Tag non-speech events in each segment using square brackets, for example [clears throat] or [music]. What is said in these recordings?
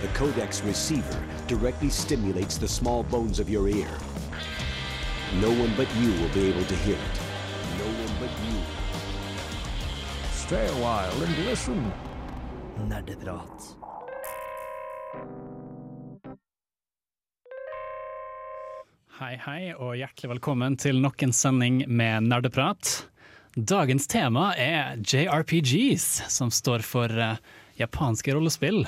The codex receiver directly stimulates the small bones of your ear. No one but you will be able to hear it. No one but you. Stay a while and listen. Nerdeprat. Hei, hei, og hjertelig velkommen til nok en sending med Nerdeprat. Dagens tema er JRPGs, som står for eh, japanske rollespill.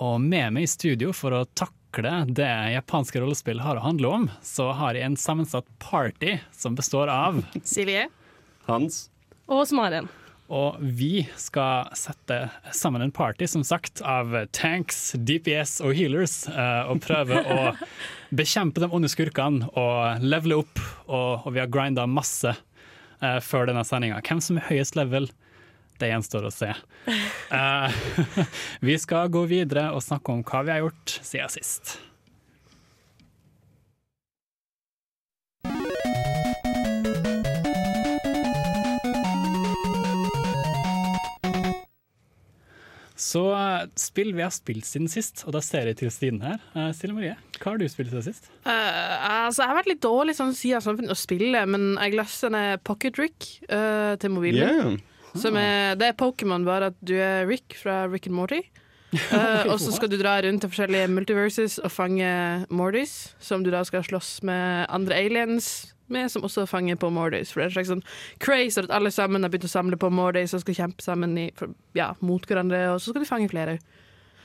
Og med meg i studio for å takle det japanske rollespill har å handle om, så har jeg en sammensatt party som består av [laughs] Silje. Hans. Og Smaren. Og vi skal sette sammen en party, som sagt, av tanks, DPS og healers, eh, og prøve å [laughs] bekjempe de onde skurkene og levele opp. Og, og vi har grinda masse eh, før denne sendinga. Hvem som er høyest level, det gjenstår å se. Uh, [laughs] [laughs] vi skal gå videre og snakke om hva vi har gjort siden sist. Så eh, spill vi har spilt siden sist, og da ser jeg til siden her. Uh, Silje Marie, hva har du spilt siden sist? Uh, altså, jeg har vært litt dårlig sånn siden samfunnet å spille, men jeg leste ned Pocket Rick uh, til mobilen. Yeah. Som er, det er Pokémon, bare at du er Rick fra Rick and Morty. [laughs] Uh, og så skal du dra rundt til forskjellige multiverses og fange Mortys, som du da skal slåss med andre aliens med, som også fanger på Mortys. For det er en slags sånn craze at alle sammen har begynt å samle på Mortys og skal kjempe sammen i, for, ja, mot hverandre, og så skal de fange flere.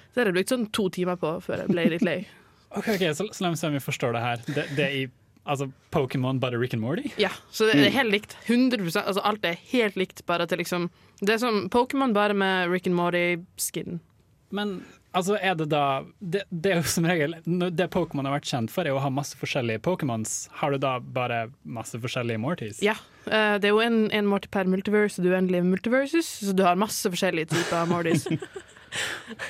Så det har jeg blitt sånn to timer på før jeg ble litt lei. [laughs] Ok, ok, så, så la meg se om vi forstår det her. Det, det er i altså, Pokémon bare Rick and Morty? Ja, så det er helt likt. 100 altså Alt er helt likt, bare til liksom Det er som Pokémon, bare med Rick and Morty-skin. Men altså, er det da Det, det er jo som regel Det Pokémon har vært kjent for, er å ha masse forskjellige Pokémons. Har du da bare masse forskjellige Mortys? Ja. eh, det er jo en, en Morty per multiverse, og du er uendelige multiverses, så du har masse forskjellige typer Mortys. [laughs]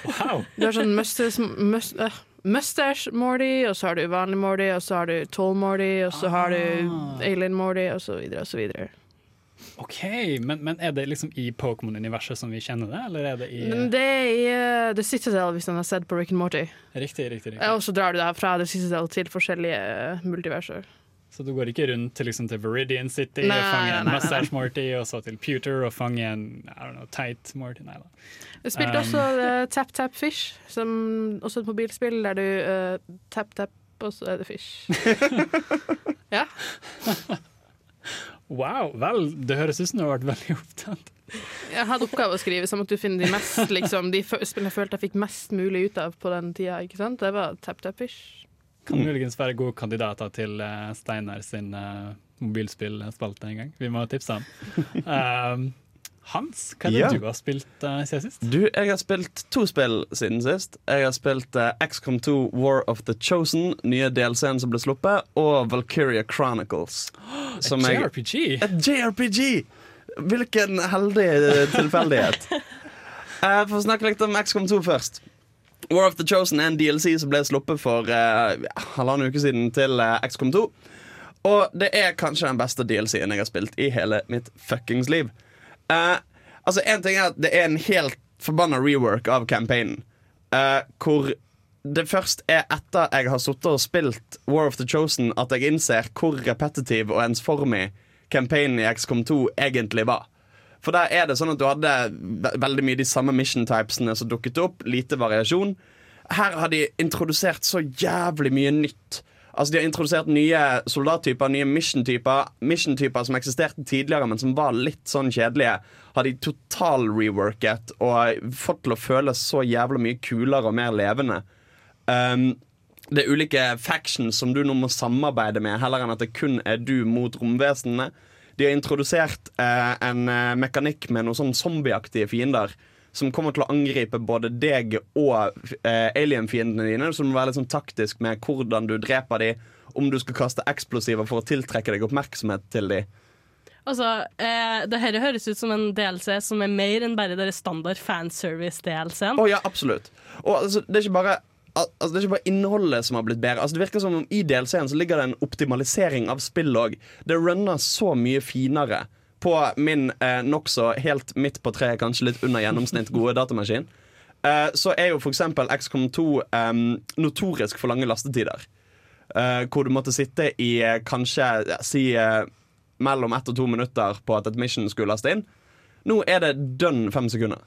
Wow! Du har sånn mustache, mus, øh, mustache Morty, og så har du vanlig Morty, og så har du tall Morty, og så har du Ah. alien Morty, og så videre og så videre. OK, men, men er det liksom i Pokémon-universet som vi kjenner det, eller er det i Men det er i uh, The Citadel, hvis man har sett på Rick and Morty. Riktig, riktig. riktig. Og så drar du da fra The Citadel til forskjellige eh, multiverser. Så du går ikke rundt liksom, til Viridian City Nei, og fanger en. Mustache Morty, og så til Pewter og fanger en I don't know, tight Morty? Nei da. Jeg spilte Um. også uh, Tap Tap Fish, som også et mobilspill der du uh, tap tap, og så er det fish. [laughs] ja. Wow, vel, det høres ut som du har vært veldig opptatt. Jeg hadde oppgave å skrive, så måtte du finne de mest liksom, De spillene jeg følte jeg fikk mest mulig ut av på den tida. Ikke sant? Det var Tap Tap Fish. Kan muligens være gode kandidater til uh, Steinar sin uh, mobilspillspalte en gang. Vi må tipse ham. Uh, [laughs] Hans, hva er det Ja. du har spilt uh, siden sist? Du, jeg har spilt to spill siden sist. Jeg har spilt uh, XCOM 2 War of the Chosen, nye DLC-en som ble sluppet, og Valkyria Chronicles. [gasps] Som et JRPG? Et JRPG! Hvilken heldig eh, tilfeldighet. [laughs] uh, For å snakke litt om XCOM 2 først. War of the Chosen er en DLC som ble sluppet for uh, halvannen uke siden til uh, XCOM 2. Og det er kanskje den beste DLC-en jeg har spilt i hele mitt fuckings liv. Uh, altså, en ting er at det er en helt forbanna rework av campaignen. Uh, hvor det først er etter jeg har sittet og spilt War of the Chosen at jeg innser hvor repetitiv og ensformig campaignen i XCOM 2 egentlig var. For der er det sånn at du hadde veldig mye de samme mission typesene som dukket opp. Lite variasjon. Her har de introdusert så jævlig mye nytt. Altså De har introdusert nye soldattyper, nye mission-typer. Mission-typer som eksisterte tidligere, men som var litt sånn kjedelige. Har de total-reworket og fått til å føles så jævlig mye kulere og mer levende. Um, det er ulike factions som du nå må samarbeide med, heller enn at det kun er du mot romvesenene. De har introdusert eh, en eh, mekanikk med noen sånn zombieaktige fiender. Som kommer til å angripe både deg og eh, alien-fiendene dine. Så du må være litt sånn taktisk med hvordan du dreper dem. Om du skal kaste eksplosiver for å tiltrekke deg oppmerksomhet til dem. Altså, eh, det her høres ut som en DLC som er mer enn bare deres standard fanservice-DLC-en. Oh, ja, absolutt. Og altså, det er ikke bare Altså, det er ikke bare innholdet som har blitt bedre. Altså, det virker som om I DLC-en så ligger det en optimalisering av spill òg. Det runner så mye finere på min eh, nokså helt midt på treet, kanskje litt under gjennomsnitt gode datamaskin. eh, så er jo eksempel XCOM 2 eh, notorisk for lange lastetider. Eh, hvor du måtte sitte i eh, kanskje ja, si eh, mellom ett og to minutter på at et mission skulle laste inn. Nå er det dønn fem sekunder.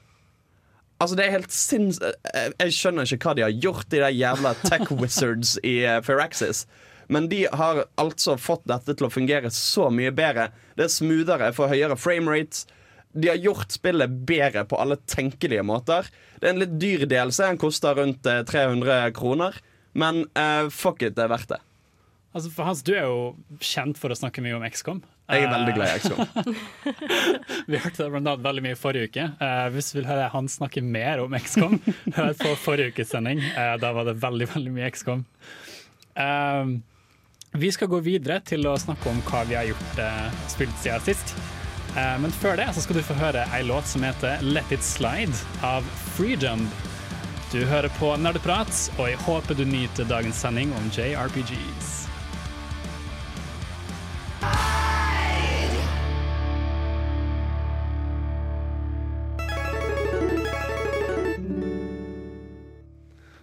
Altså det er helt sinns... Jeg jeg skjønner ikke hva de har gjort, de der jævla tech wizards i uh, Firaxis. Men de har altså fått dette til å fungere så mye bedre. Det er smoothere, får høyere framerates. De har gjort spillet bedre på alle tenkelige måter. Det er en litt dyr delelse. Den koster rundt eh, 300 kroner. Men uh, fuck it, det er verdt det. Altså, for Hans, du er jo kjent for å snakke mye om XCOM. Jeg er veldig glad i XCOM. [laughs] Vi hørte det blant annet veldig mye i forrige uke. Eh, hvis du vil høre han snakke mer om XCOM, [laughs] hør på forrige ukes sending. Eh, da var det veldig veldig mye XCOM. Eh, vi skal gå videre til å snakke om hva vi har gjort eh, spilt siden sist. Eh, men før det så skal du få høre ei låt som heter Let It Slide av Freedom. Du hører på Nerdeprat, og jeg håper du nyter dagens sending om JRPGs.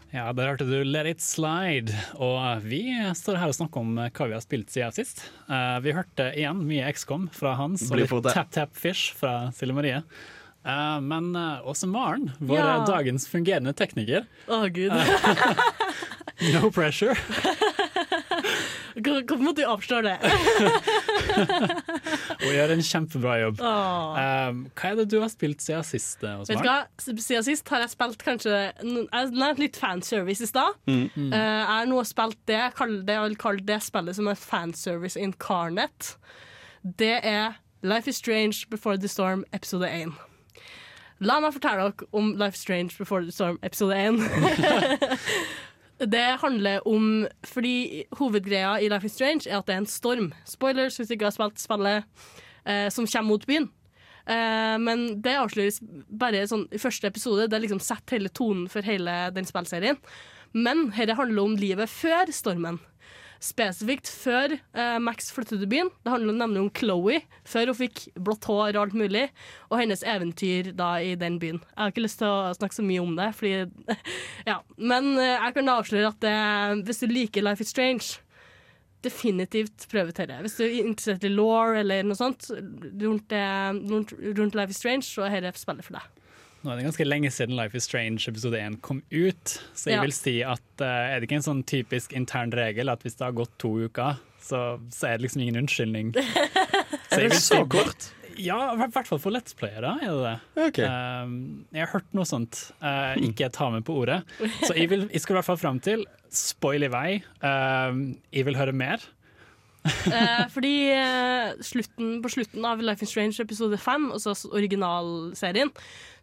Ja, der hørte du Let It Slide. Og vi står her og snakker om hva vi har spilt siden sist. Uh, vi hørte igjen mye XCOM fra Hans og litt. Tap Tap Fish fra Silje Marie. Uh, men uh, også Maren, vår Ja. dagens fungerende tekniker. Å, gud. [laughs] No pressure. [laughs] Hvor- Hvorfor måtte du avsløre det? [laughs] Hun gjør en kjempebra jobb. Eh, hva er det du har spilt siden sist, eh, hos Vet du hva? Siden sist har jeg spilt kanskje Jeg nevnte litt fanservice i stad. Mm. Eh, jeg har nå spilt det jeg, det jeg vil kalle det spillet som er fanservice incarnate. Det er Life is Strange Before the Storm episode 1. La meg fortelle dere om Life is Strange Before the Storm episode 1. [laughs] [laughs] Det handler om Fordi hovedgreia i Life is Strange er at det er en storm. Spoilers hvis du ikke har spilt spillet, eh, som kommer mot byen. Eh, men det avsløres bare sånn i første episode. Det liksom sett hele tonen for hele den spillserien. Men dette handler om livet før stormen. Spesifikt før eh, Max flyttet til byen. Det handler nemlig om Chloé, før hun fikk blått hår og alt mulig, og hennes eventyr da i den byen. Jeg har ikke lyst til å snakke så mye om det, fordi [laughs] Ja. Men eh, jeg kan avsløre at eh, hvis du liker Life is Strange definitivt prøve til det. Hvis du er interessert i law eller noe sånt rundt, eh, rundt, rundt Life is Strange, så er dette spillet for deg. Nå er det ganske lenge siden Life is Strange episode 1 kom ut, så jeg Ja. vil si at uh, er det ikke en sånn typisk intern regel at hvis det har gått to uker, så, så er det liksom ingen unnskyldning. [laughs] Så Er jeg det vil si- så kort? Ja, i hvert fall for Let's Playere er det det. Okay. Uh, jeg har hørt noe sånt. Uh, [laughs] ikke ta meg på ordet. Så jeg, vil, jeg skal i hvert fall fram til spoil i vei. Um, jeg vil høre mer. Eh, fordi eh, slutten, på slutten av Life in Strange episode 5, altså originalserien,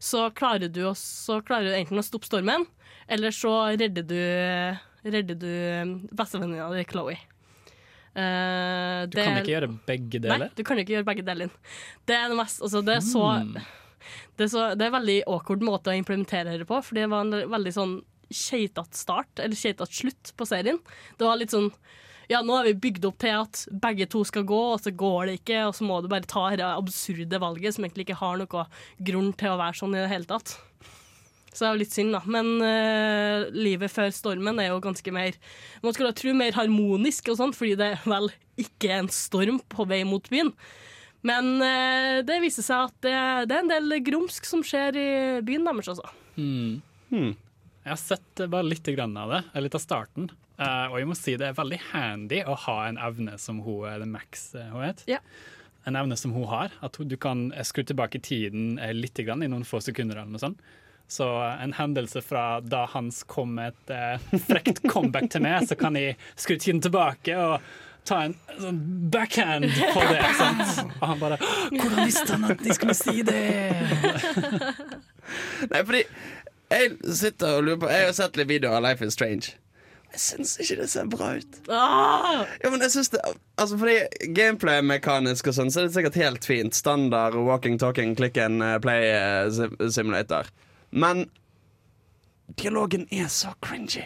så klarer du, også, så klarer du enten å stoppe stormen, eller så redder du, redder du eh, bestevenninna di, Chloé. Eh, Du kan ikke gjøre begge deler. Nei, du kan ikke gjøre begge deler. Det er det mest Altså, det er så Mm. [laughs] Det er, så, det er en veldig awkward måte å implementere det på, for det var en veldig sånn keitete start, eller keitete slutt på serien. Det var litt sånn ja, nå har vi bygd opp til at begge to skal gå, og så går det ikke, og så må du bare ta det absurde valget som egentlig ikke har noe grunn til å være sånn i det hele tatt. Så det er jo litt synd, da. Men uh, livet før stormen er jo ganske mer Man skulle tro mer harmonisk og sånt, fordi det er vel ikke en storm på vei mot byen. Men uh, det viser seg at det, det er en del grumsk som skjer i byen deres, altså. Hmm. Jeg har sett bare litt grann av det, eller litt av starten. Eh, og jeg må si det er veldig handy å ha en evne som hun eller Max eh, hun het. Ja. En evne som hun har. At hun, du kan eh, skru tilbake tiden eh, litt grann, i noen få sekunder. eller noe sånt. Så eh, en hendelse fra da Hans kom med et eh, frekt comeback til meg, så kan jeg skru tiden tilbake og ta en sånn backhand på det. Sant? Og han bare Hvordan visste han at de skulle si det? Nei, fordi jeg sitter og lurer på Jeg har sett litt videoer av Life is Strange. Jeg syns ikke det ser bra ut. Ah! Ja, men jeg synes det Altså fordi Gameplay-mekanisk og sånn Så er det sikkert helt fint. Standard walking, talking, click and uh, play uh, simulator. Men dialogen er så cringy.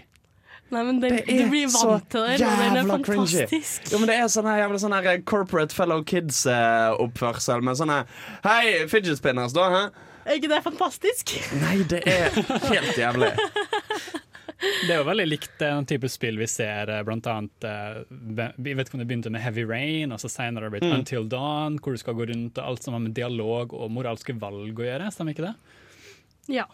Nei, men det, Det du blir så vant til det, den er jævla cringy. Jo, men Det er sånn jævla sånn corporate fellow kids-oppførsel med sånn her Hei, fidget spinners, da. Hæ? Er ikke det fantastisk? Nei, det er helt jævlig. [laughs] Det er jo veldig likt den type spill vi ser eh, blant annet eh, Vi vet ikke om det begynte med Heavy Rain, og så senere har det blitt Until Dawn, hvor du skal gå rundt og alt som har med dialog og moralske valg å gjøre. Stemmer ikke det? Ja.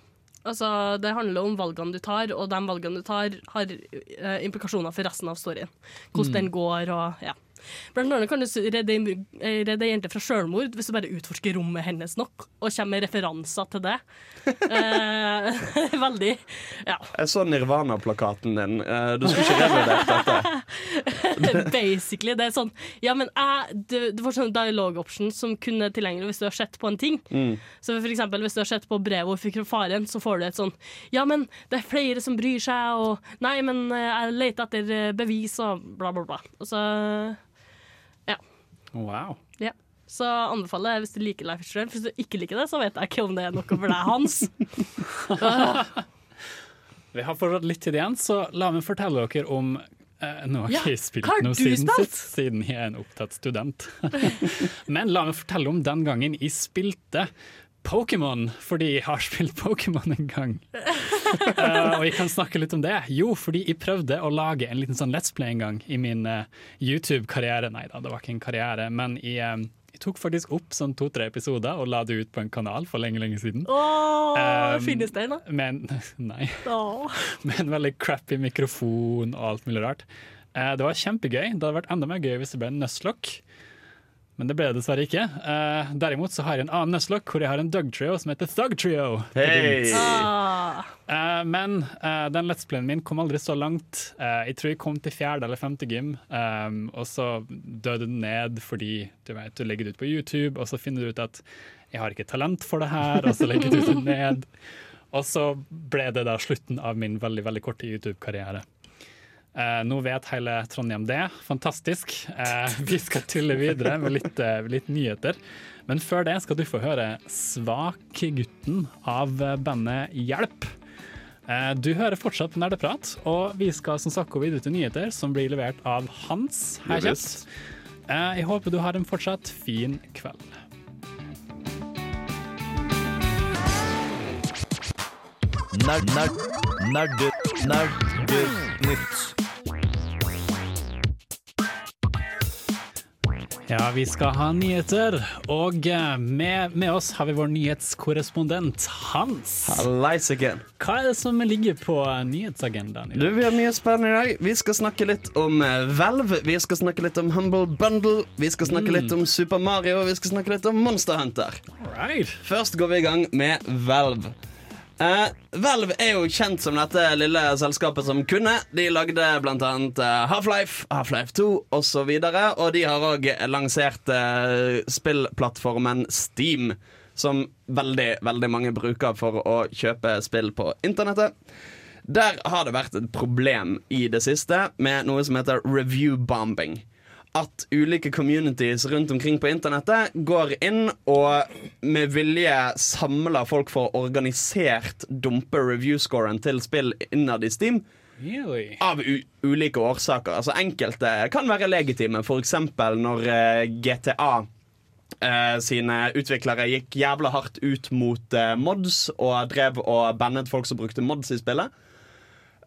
Altså, det handler om valgene du tar, og de valgene du tar, har eh, implikasjoner for resten av storyen. Hvordan den går og ja. Blant annet kan du redde ei eh, redde ei jente fra selvmord hvis du bare utforsker rommet hennes nok, og kommer med referanser til det. Eh, [laughs] veldig Ja. Jeg så Nirvana-plakaten din. Eh, Du skulle ikke revurdert dette. [laughs] Basically. Det er sånn Ja, men jeg Du, du får sånn dialogue option som kun er tilgjengelig hvis du har sett på en ting. Så for eksempel hvis du har sett på brevet og fikk faren, så får du et sånn Ja, men det er flere som bryr seg, og Nei, men eh, jeg leter etter bevis, og bla, bla, bla. Og så Wow. Ja. Så anbefaler jeg hvis du liker Life is Strange. Hvis du ikke liker det, så vet jeg ikke om det er noe for deg, Hans. [laughs] Vi har fortsatt litt tid igjen, så la meg fortelle dere om eh, Nå har Ja, jeg spilt noe siden sist, siden jeg er en opptatt student. [laughs] Men la meg fortelle om den gangen jeg spilte Pokémon, fordi jeg har spilt Pokémon en gang. uh, og jeg kan snakke litt om det. Jo, fordi jeg prøvde å lage en liten sånn Let's Play en gang i min uh, YouTube-karriere. Nei da, det var ikke en karriere, men jeg, eh, jeg tok faktisk opp sånn to-tre episoder og la det ut på en kanal for lenge, lenge siden. Åh, Um, finnes det en, da? Men [laughs] nei Oh. med en veldig crappy mikrofon og alt mulig rart. Uh, det var kjempegøy. Det hadde vært enda mer gøy hvis det ble en Nuzlocke. Men det ble det dessverre ikke. Uh, derimot så har jeg en annen Nuzlocke hvor jeg har en Doug Trio som heter Thug Trio. Hey. Ah. Eh, men uh, den Let's Playen min kom aldri så langt. Eh, jeg tror jeg kom til fjerde eller femte gym, um, og så døde den ned fordi du vet, du legger det ut på YouTube, og så finner du ut at jeg har ikke talent for det her, og så legger du det ned. Og så ble det da slutten av min veldig, veldig korte YouTube-karriere. Eh, nå vet hele Trondheim det. Fantastisk. Eh, [laughs] vi skal tulle videre med litt, eh, litt nyheter. Men før det skal du få høre 'Svakgutten' av bandet Hjelp. Eh, du hører fortsatt på Nerdeprat, og vi skal som sagt gå videre til nyheter som blir levert av Hans her kjent. Eh, jeg håper du har en fortsatt fin kveld. Nerd, nerd, nerd, nerd, nerd, nytt. Ja, vi skal ha nyheter, og eh, med, med oss har vi vår nyhetskorrespondent Hans. Hallais again. Hva er det som ligger på nyhetsagendaen i Du, dag? Vi har mye spennende i dag. Vi skal snakke litt om eh, Valve. Vi skal snakke litt om Humble Bundle. Vi skal snakke litt om Super Mario. Og vi skal snakke litt om Monster Hunter. Alright. Først går vi i gang med Valve. Eh, Valve er jo kjent som dette lille selskapet som kunne. De lagde blant annet eh, Half-Life, Half-Life 2 osv. Og, og de har òg lansert uh, spillplattformen Steam, som veldig, veldig mange bruker for å kjøpe spill på internettet. Der har det vært et problem i det siste med noe som heter review bombing. At ulike communities rundt omkring på internettet går inn og med vilje samler folk for å organisert dumpe review-scoren til spill innad i Steam. Really? Av ulike årsaker. Altså Enkelte kan være legitime, f.eks. når uh, GTA uh, sine utviklere gikk jævla hardt ut mot uh, mods og drev og bannet folk som brukte mods i spillet.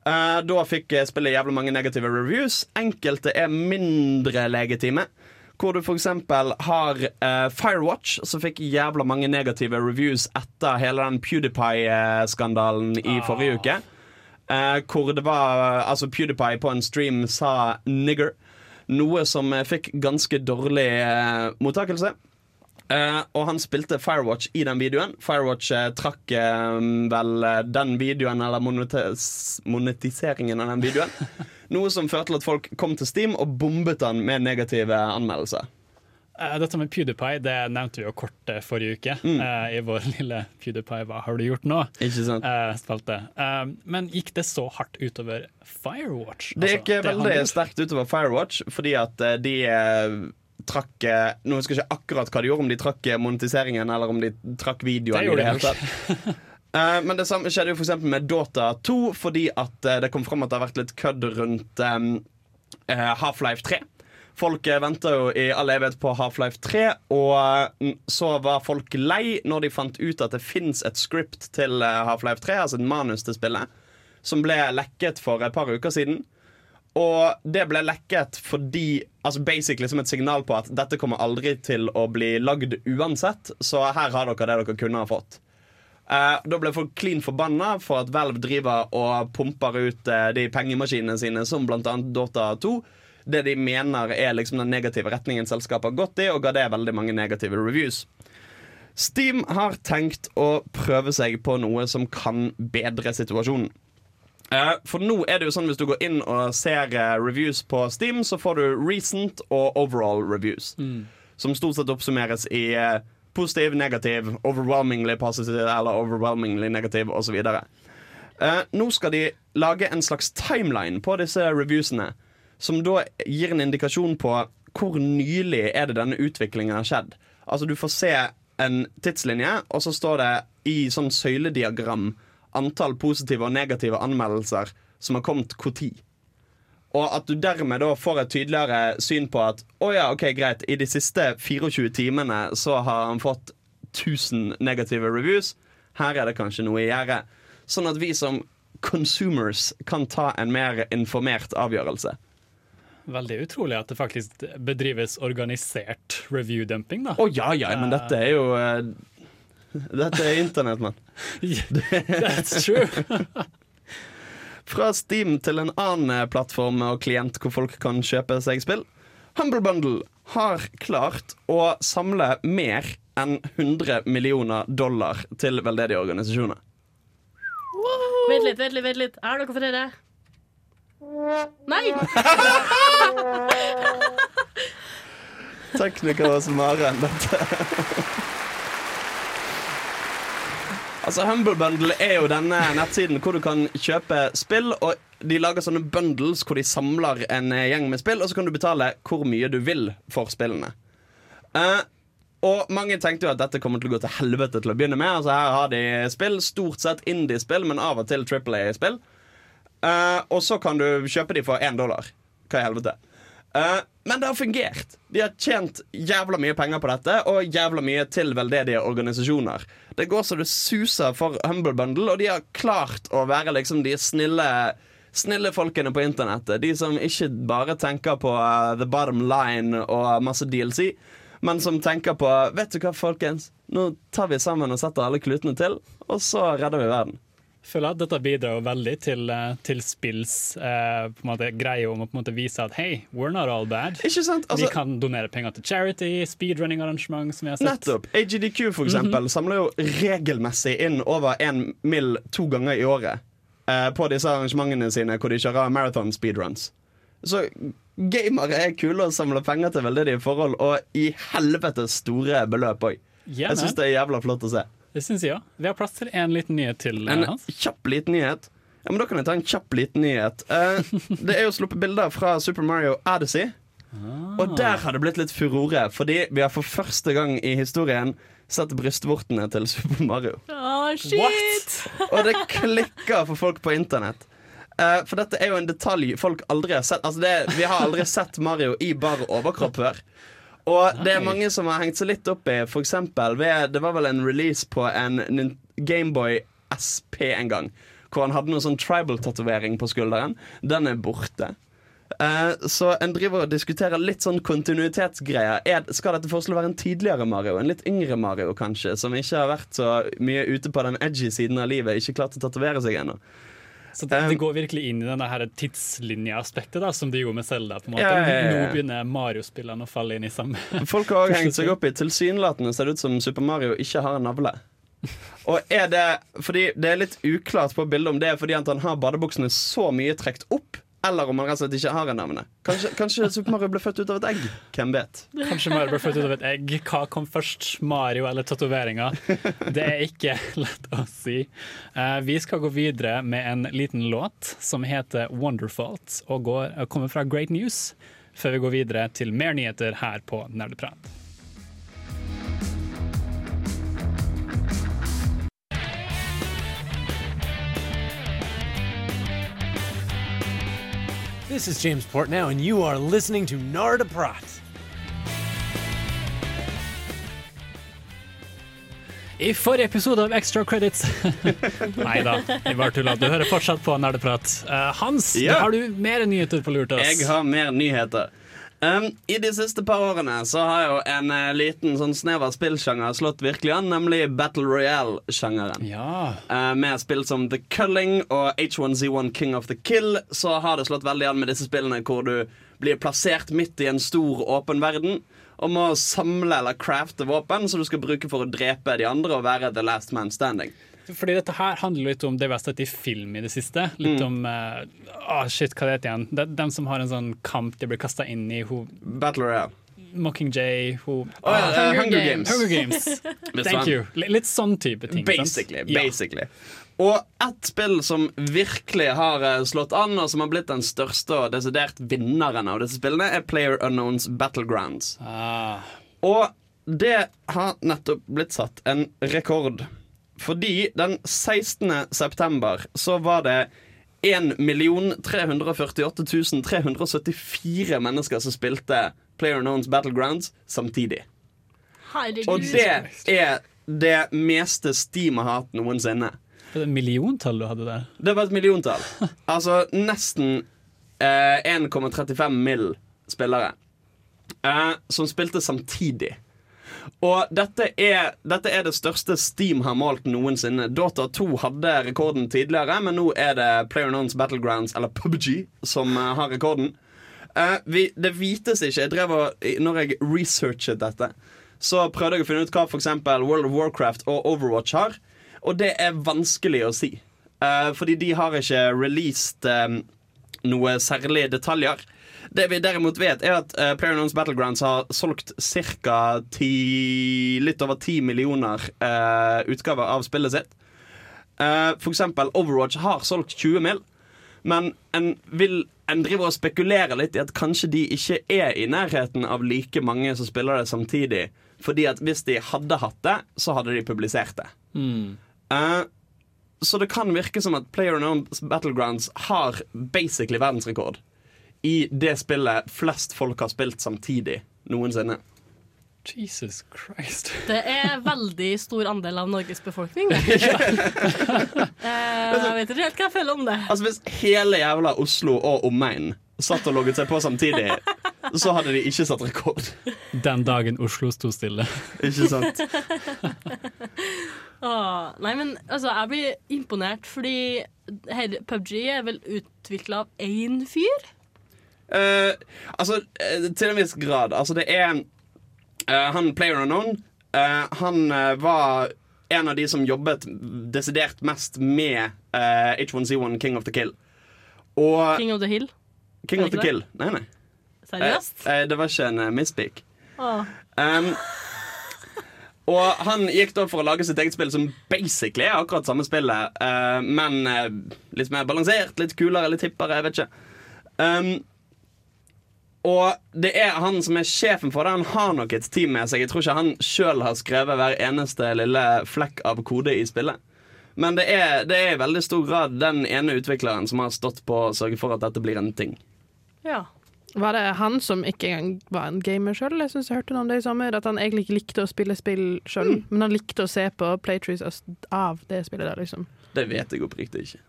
Eh, da fikk spillet jævla mange negative reviews. Enkelte er mindre legitime. Hvor du f.eks. har uh, Firewatch, som fikk jævla mange negative reviews etter hele den PewDiePie-skandalen i forrige uke. Uh, hvor det var Altså PewDiePie på en stream sa 'nigger', noe som fikk ganske dårlig mottakelse. Eh, og han spilte Firewatch i den videoen. Firewatch uh, trakk uh, vel den videoen, eller monetis monetiseringen av den videoen. [laughs] Noe som førte til at folk kom til Steam og bombet den med negative anmeldelser. Dette med PewDiePie det nevnte vi jo kort forrige uke Mm. i vår [laughs] lille PewDiePie Hva har du gjort nå? Ikke sant? Spalte. Men gikk det så hardt utover Firewatch? Det Altså, gikk altså, veldig sterkt utover Firewatch, fordi at de trakk Nå husker jeg ikke akkurat hva de gjorde, om de trakk eh, monetiseringen eller om de trakk videoen. Det i det de hele tatt. Eh, men det samme skjedde jo for med Dota 2, fordi at eh, det kom fram at det har vært litt kødd rundt eh, Half-Life 3. Folk venta jo i all evighet på Half-Life 3, og eh, så var folk lei når de fant ut at det fins et script til Half-Life 3, altså et manus til spillet, som ble lekket for et par uker siden. Og det ble lekket fordi Altså basically som et signal på at dette kommer aldri til å bli lagd uansett, så her har dere det dere kunne ha fått. Uh, da ble folk clean forbanna for at Valve driver og pumper ut uh, de pengemaskinene sine, som annet Dota 2. Det de mener er liksom den negative retningen selskapet har gått i, og ga det veldig mange negative reviews. Steam har tenkt å prøve seg på noe som kan bedre situasjonen. Eh, For nå er det jo sånn Hvis du går inn og ser eh, reviews på Steam, så får du recent og overall reviews. Som stort sett oppsummeres i eh, positiv, negativ, overwhelmingly positive eller overwhelmingly negativ osv. Uh, nå skal de lage en slags timeline på disse reviewsene. Som da gir en indikasjon på hvor nylig er det denne utviklingen har skjedd. Altså Du får se en tidslinje, og så står det i sånn søylediagram antall positive og negative anmeldelser som har kommet når. Og at du dermed da får et tydeligere syn på at å ja, ok, greit, i de siste 24 timene så har han fått 1000 negative reviews. Her er det kanskje noe i gjære. Sånn at vi som consumers kan ta en mer informert avgjørelse. Veldig utrolig at det faktisk bedrives organisert review-dumping, da. Å ja, ja, men dette er jo eh, Dette er internett, mann. [laughs] That's true. [laughs] Fra Steam til en annen plattform og klient hvor folk kan kjøpe seg spill. Humble Bundle har klart å samle mer enn 100 millioner dollar til veldedige organisasjoner. Vent litt, vent litt. vent litt Er dere flere? Nei! [laughs] Tekniker hos enn dette. Altså Humble Bundle er jo denne nettsiden hvor du kan kjøpe spill. Og De lager sånne bundles hvor de samler en gjeng med spill, og så kan du betale hvor mye du vil for spillene. Uh, og Mange tenkte jo at dette kommer til å gå til helvete til å begynne med. Altså Her har de spill, stort sett indie-spill, men av og til Triple A-spill. Uh, og så kan du kjøpe de for én dollar. Hva i helvete? Eh, men det har fungert. De har tjent jævla mye penger på dette, og jævla mye til veldedige organisasjoner. Det går så det suser for Humble Bundle, og de har klart å være liksom de snille Snille folkene på internettet. De som ikke bare tenker på uh, the bottom line og masse DLC, men som tenker på Vet du hva, folkens? Nå tar vi sammen og setter alle klutene til, og så redder vi verden. Føler at dette bidrar jo veldig til, eh, til spills eh, på en måte, greie om å på en måte vise at hei, we're not all bad. Sant? vi Altså, kan donere penger til charity, speedrunning-arrangement som vi har sett. nettopp. AGDQ for eksempel samler jo regelmessig inn over én mill. to ganger i året eh, på disse arrangementene sine hvor de kjører marathon speedruns. Så gamere er kule å samle penger til veldedige forhold, og i helvete store beløp òg. Jeg syns det er jævla flott å se. Det syns jeg òg. Vi har plass til en liten nyhet til, En Hans. kjapp liten nyhet. Ja, men Da kan jeg ta en kjapp liten nyhet. Uh, det er jo sluppet bilder fra Super Mario Odyssey. Og der har det blitt litt furore, fordi vi har for første gang i historien sett brystvortene til Super Mario. Oh, shit! Og det klikker for folk på internett. Uh, for dette er jo en detalj folk aldri har sett. Altså det, vi har aldri sett Mario i bar overkropp før. Og det er mange som har hengt seg litt opp i for eksempel ved, Det var vel en release på en Gameboy SP en gang. Hvor han hadde noe sånn tribal-tatovering på skulderen. Den er borte. Uh, så en driver og diskuterer litt sånn kontinuitetsgreier. Er, skal dette forslaget være en tidligere Mario? En litt yngre Mario, kanskje? Som ikke har vært så mye ute på den edgy siden av livet. Ikke klart å tatovere seg ennå. Så det, det går virkelig inn i denne tidslinjeaspektet, da, som det gjorde med Zelda. på en måte. Ja, ja, ja. Nå begynner Mario-spillene å falle inn i samme [laughs] Folk har også hengt seg opp i Tilsynelatende ser det ut som Super Mario ikke har en navle. Og er det fordi Det er litt uklart på bildet om det er fordi han har badebuksene så mye trukket opp, eller om han rett og slett ikke har en navne. Kanskje, kanskje [laughs] Super Mario ble født ut av et egg? Hvem vet? Kanskje Mario ble født ut av et egg. Hva kom først, Mario eller tatoveringa? Det er ikke [laughs] lett å si. Eh, vi skal gå videre med en liten låt som heter 'Wonderfault', og går, kommer fra Great News, før vi går videre til mer nyheter her på Nerdeprat. This is James Portnow, and you are listening to Narda Prat. I forrige episode av Extra Credits [laughs] Nei da, vi bare tulla. Du hører fortsatt på Nerdeprat. Uh, Hans, Ja. har du mer nyheter på lur til oss? Jeg har mer nyheter. Um, I de siste par årene så har jo en uh, liten sånn snever spillsjanger slått virkelig an, nemlig Battle Royale-sjangeren. Ja. Uh, med spill som The Culling og H1Z1 King of the Kill så har det slått veldig an med disse spillene hvor du blir plassert midt i en stor, åpen verden og må samle eller crafte våpen som du skal bruke for å drepe de andre og være the last man standing. Fordi dette her handler litt om det vi har sett i film i det siste. Litt om uh, ah, Shit, hva det heter igjen? De, dem som har en sånn kamp de blir kasta inn i. Hun, Battle Royale. Mockingjay hun, oh, ja, uh, Hunger Games. Hunger Games. [laughs] Thank you. Li- Litt sånn type ting. sant? Basically. Ja. Og ett spill som virkelig har eh, slått an, og som har blitt den største og desidert vinneren av disse spillene, er Player Unknowns Battlegrounds. Ah, Og det har nettopp blitt satt en rekord. Fordi den 16. september så var det 1 348 374 mennesker som spilte Player Knowns Battlegrounds samtidig. Herregud. Og det er det meste Steam har hatt noensinne. det er milliontall du hadde der. Det var et milliontall. [laughs] Altså nesten eh, 1,35 mill. spillere eh, som spilte samtidig. Og dette er, dette er det største Steam har målt noensinne. Dota 2 hadde rekorden tidligere, men nå er det PlayerUnknowns Battlegrounds, eller PUBG, som eh, har rekorden. Uh, vi, det vites ikke. Jeg drev og, når jeg researchet dette, så prøvde jeg å finne ut hva f.eks. World of Warcraft og Overwatch har. Og det er vanskelig å si. Uh, fordi de har ikke released um, noe særlige detaljer. Det vi derimot vet, er at uh, PlayerUnknown's Battlegrounds har solgt ca. litt over 10 millioner uh, utgaver av spillet sitt. Uh, for eksempel Overwatch har solgt 20 mill. Men en, vil, en driver og spekulerer litt i at kanskje de ikke er i nærheten av like mange som spiller det samtidig. Fordi at hvis de hadde hatt det, så hadde de publisert det. Eh, så det kan virke som at PlayerUnknown's Battlegrounds har basically verdensrekord i det spillet flest folk har spilt samtidig noensinne. Jesus Christ. [laughs] Det er veldig stor andel av Norges befolkning, det. [laughs] Eh, jeg vet ikke helt hva jeg føler om det. Altså Hvis hele jævla Oslo og omegn satt og logget seg på samtidig, så hadde de ikke satt rekord. Den dagen Oslo sto stille. Ikke sant? [laughs] Åh, nei, men altså, jeg blir imponert, fordi her, PubG er vel utvikla av én fyr? Eh, altså, eh, til en viss grad. Altså, det er uh, Han Player Unknown uh, Han var en av de som jobbet desidert mest med eh, H1Z1 King of the Kill. Og King of the Hill. King of the det Kill. Nei, nei. Seriøst? Det var ikke en uh, misspeak. Oh. Um, og han gikk da for å lage sitt eget spill som basically er akkurat samme spillet, men litt mer balansert, litt kulere, litt hippere, jeg vet ikke. Um, og det er han som er sjefen for det. Han har nok et team med seg. Jeg tror ikke han sjøl har skrevet hver eneste lille flekk av kode i spillet. Men det er, det er i veldig stor grad den ene utvikleren som har stått på å sørge for at dette blir en ting. Ja. Var det han som ikke engang var en gamer sjøl? Jeg synes jeg hørte noe om det i sommer. At han egentlig ikke likte å spille spill sjøl, men han likte å se på playtrees av det spillet der, liksom. Det vet jeg oppriktig ikke.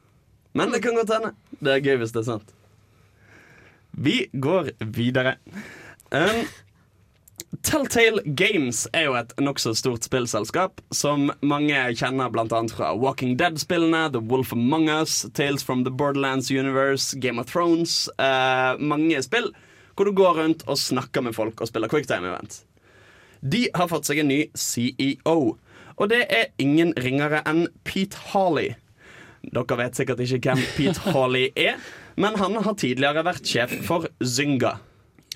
Men det kan godt hende. Det er gøy hvis det er sant. Vi går videre. Um, Telltale Games er jo et nokså stort spillselskap som mange kjenner bl.a. fra Walking Dead-spillene, The Wolf Among Us, Tales from the Borderlands Universe, Game of Thrones. uh, mange spill hvor du går rundt og snakker med folk og spiller quicktime-event. De har fått seg en ny CEO, og det er ingen ringere enn Pete Harley. Dere vet sikkert ikke hvem Pete Harley er, men han har tidligere vært sjef for Zynga.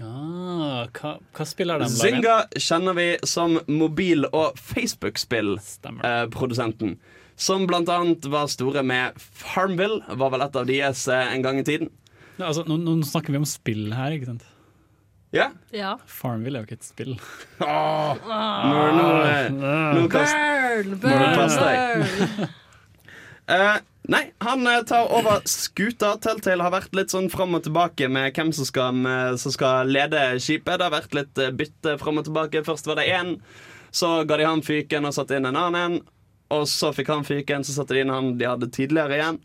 Ah, hva, hva spiller de? Zynga kjenner vi som mobil- og Facebook-spillprodusenten. Eh, som blant annet var store med Farmville, var vel et av deres eh, en gang i tiden. Ja, altså, nå, nå snakker vi om spill her, ikke sant? Ja. ja. Farmville er jo ikke et spill. Oh, nå, nå, nå, nå kast, Burn, burn. burn, burn. Eh, nei, han eh, tar over skuta. Telltale har vært litt sånn fram og tilbake med hvem som skal, med, som skal lede skipet. Det har vært litt eh, bytte fram og tilbake. Først var det én, så ga de han fyken og satte inn en annen. en. Og så fikk han fyken, så satte de inn han de hadde tidligere igjen.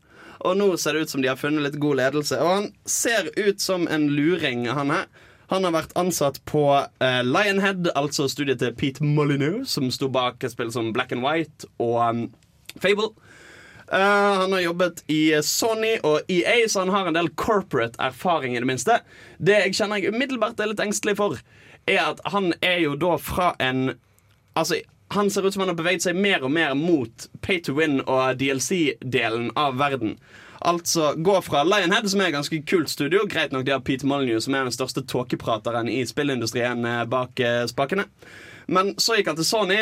Og nå ser det ut som de har funnet litt god ledelse. Og han ser ut som en luring, han her. Han har vært ansatt på uh, Lionhead, altså studiet til Pete Molyneux, som sto bak spill som Black and White og um, Fable. Eh, han har jobbet i Sony og EA, så han har en del corporate erfaring. i det minste Det jeg kjenner jeg umiddelbart er litt engstelig for, er at han er jo da fra en Altså, han ser ut som han har beveget seg mer og mer mot pay to win og DLC-delen av verden. Altså gå fra Lionhead, som er et ganske kult studio. Greit nok de har Pete Molyneux, som er den største tåkeprateren i spillindustrien eh, bak eh, spakene. Men så gikk han til Sony.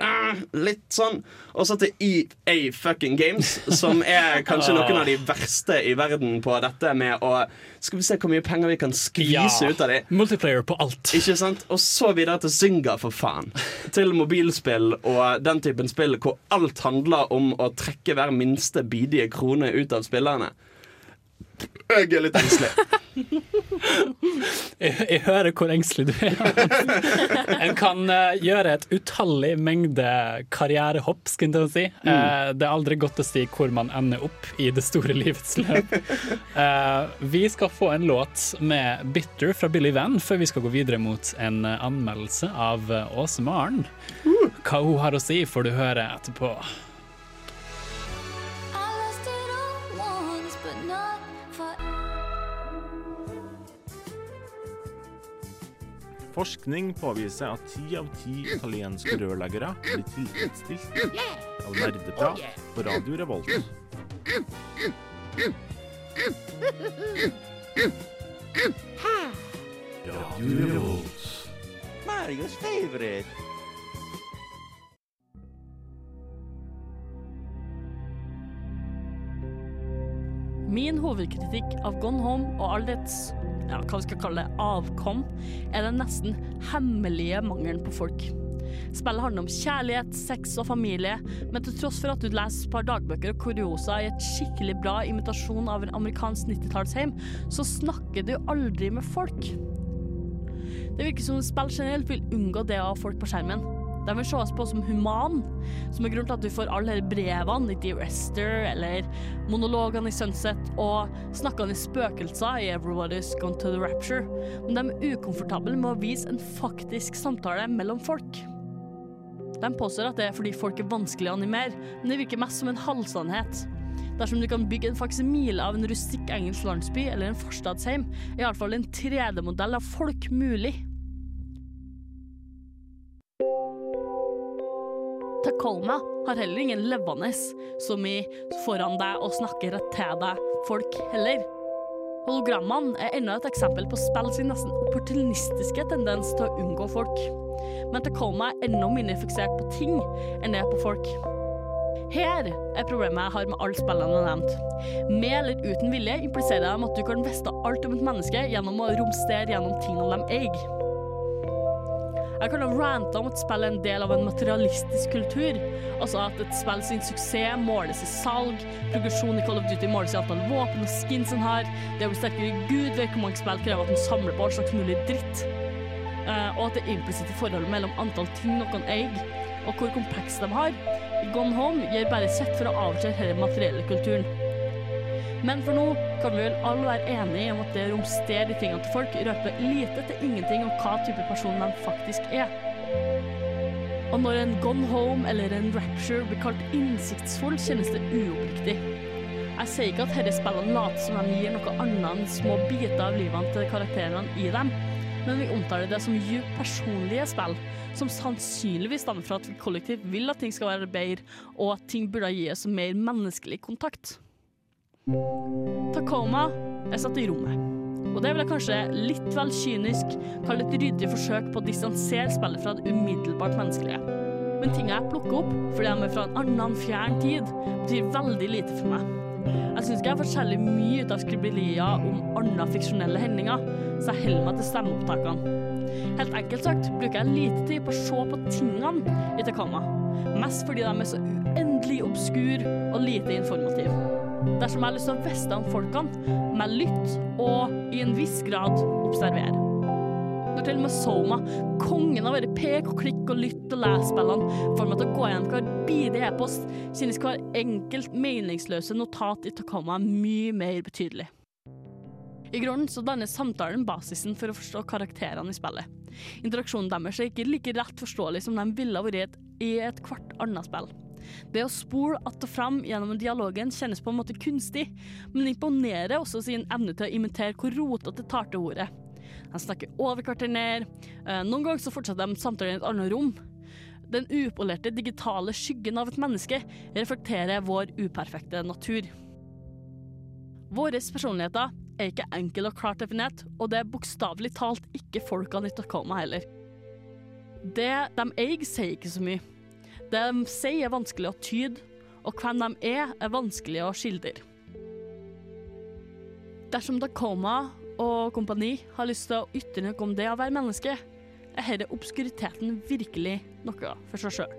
Eh, litt sånn. Og så til EA fucking Games, som er kanskje [laughs] noen av de verste i verden på dette med å Skal vi se hvor mye penger vi kan skvise ut av dem. Multiplayer på alt. Ikke sant? Og så videre til Zynga, for faen. Til mobilspill og den typen spill hvor alt handler om å trekke hver minste bidige krone ut av spillerne. Jeg er litt engstelig. [laughs] Jeg, jeg hører hvor engstelig du er. [laughs] En kan uh, gjøre et utallig mengde karrierehopp, skal å si. Eh, det er aldri godt å si hvor man ender opp i det store [laughs] livets løp. Uh, vi skal få en låt med 'Bitter' fra Billy Van før vi skal gå videre mot en anmeldelse av Åse Maren. Hva hun har å si, får du høre etterpå. Forskning påviser at ti av ti italienske rørleggere blir tilfredsstilt av nerdeprat på Radio Revolt. Radio Revolt. Mario's favorite. Min hovedkritikk av Gone Home og all dets ja, hva vi skal kalle det, avkom, er den nesten hemmelige mangelen på folk. Spillet handler om kjærlighet, sex og familie, men til tross for at du leser et par dagbøker og kuriosa i et skikkelig bra imitasjon av en amerikansk 90-tallsheim, så snakker du aldri med folk. Det virker som spill generelt vil unngå det å ha folk på skjermen. De vil ses på som human, som er grunnen til at du får alle disse brevene i The Rester eller monologene i Sunset og snakkende spøkelser i Everybody's Gone to the Rapture. Men de er ukomfortable med å vise en faktisk samtale mellom folk. De påstår at det er fordi folk er vanskelig å animere, men det virker mest som en halvsannhet. Dersom du kan bygge en faksimile av en rustikk engelsk landsby eller en forstadsheim, er iallfall en 3D-modell av folk mulig. Tacoma har heller ingen levende som i foran deg og snakker til deg folk heller. Hologrammene er enda et eksempel på spill sin nesten opportunistiske tendens til å unngå folk. Men Tacoma er enda mindre fiksert på ting enn det er på folk. Her er problemet jeg har med alle spillene jeg har nevnt. Med eller uten vilje impliserer de at du kan vite alt om et menneske gjennom å romstere gjennom tingene de eier. Jeg kan ha ranta om at spill er en del av en materialistisk kultur. Altså at et spill sin suksess måles i salg, progresjon i Call of Duty måles i antall våpen og skins en har, det å bli sterkere Gud vet hvor mange spill krever at en samler på all slags mulig dritt. uh, og at det implisitte forholdet mellom antall ting noen eier, og hvor komplekse de har, i Gone Home gir bare sett for å avsløre denne materielle kulturen. Men for nå kan vi vel alle være enige om at det å romstere de tingene til folk røper lite til ingenting om hva type person de faktisk er. Og når en Gone Home eller en Rapture blir kalt innsiktsfull, kjennes det uoppriktig. Jeg sier ikke at disse spillene later som de gir noe annet enn små biter av livene til karakterene i dem, men vi omtaler det som djupt personlige spill, som sannsynligvis stammer fra at vi kollektivt vil at ting skal være bedre, og at ting burde gi oss mer menneskelig kontakt. Tacoma er satt i rommet. Og det vil jeg kanskje litt vel kynisk kalle et ryddig forsøk på å distansere spillet fra det umiddelbart menneskelige. Men tinga jeg plukker opp fordi de er fra en annen fjern tid, betyr veldig lite for meg. Jeg syns ikke jeg får særlig mye ut av skriblerier om andre fiksjonelle hendinger, så jeg holder meg til stemmeopptakene. Helt enkelt sagt bruker jeg lite tid på å se på tingene i Tacoma, mest fordi de er så uendelig obskur og lite informativ. Dersom jeg har lyst til å vite om folkene, må jeg lytte og i en viss grad observere. Når til og med Soma, kongen av å være pek og klikk og lytt og lese-spillene, får meg til å gå gjennom hver bidige e-post, synes hver enkelt meningsløse notat i Takoma mye mer betydelig. I grunnen så danner samtalen basisen for å forstå karakterene i spillet. Interaksjonen deres er ikke like rett forståelig som de ville vært i et, hvert annet spill. Det å spole att og fram gjennom dialogen kjennes på en måte kunstig, men imponerer også sin evne til å imitere hvor rotete tar til ordet. De snakker over hverandre ned. Eh, Noen ganger så fortsetter de samtalen i et annet rom. Den upolerte digitale skyggen av et menneske reflekterer vår uperfekte natur. Våre personligheter er ikke enkle og klart definert, og det er bokstavelig talt ikke folkene i Tacoma heller. Det de eier, sier ikke så mye. Det de sier, er vanskelig å tyde, og hvem de er, er vanskelig å skildre. Dersom Dacoma og kompani har lyst til å ytre noe om det å være menneske, er denne obskuriteten virkelig noe for seg sjøl.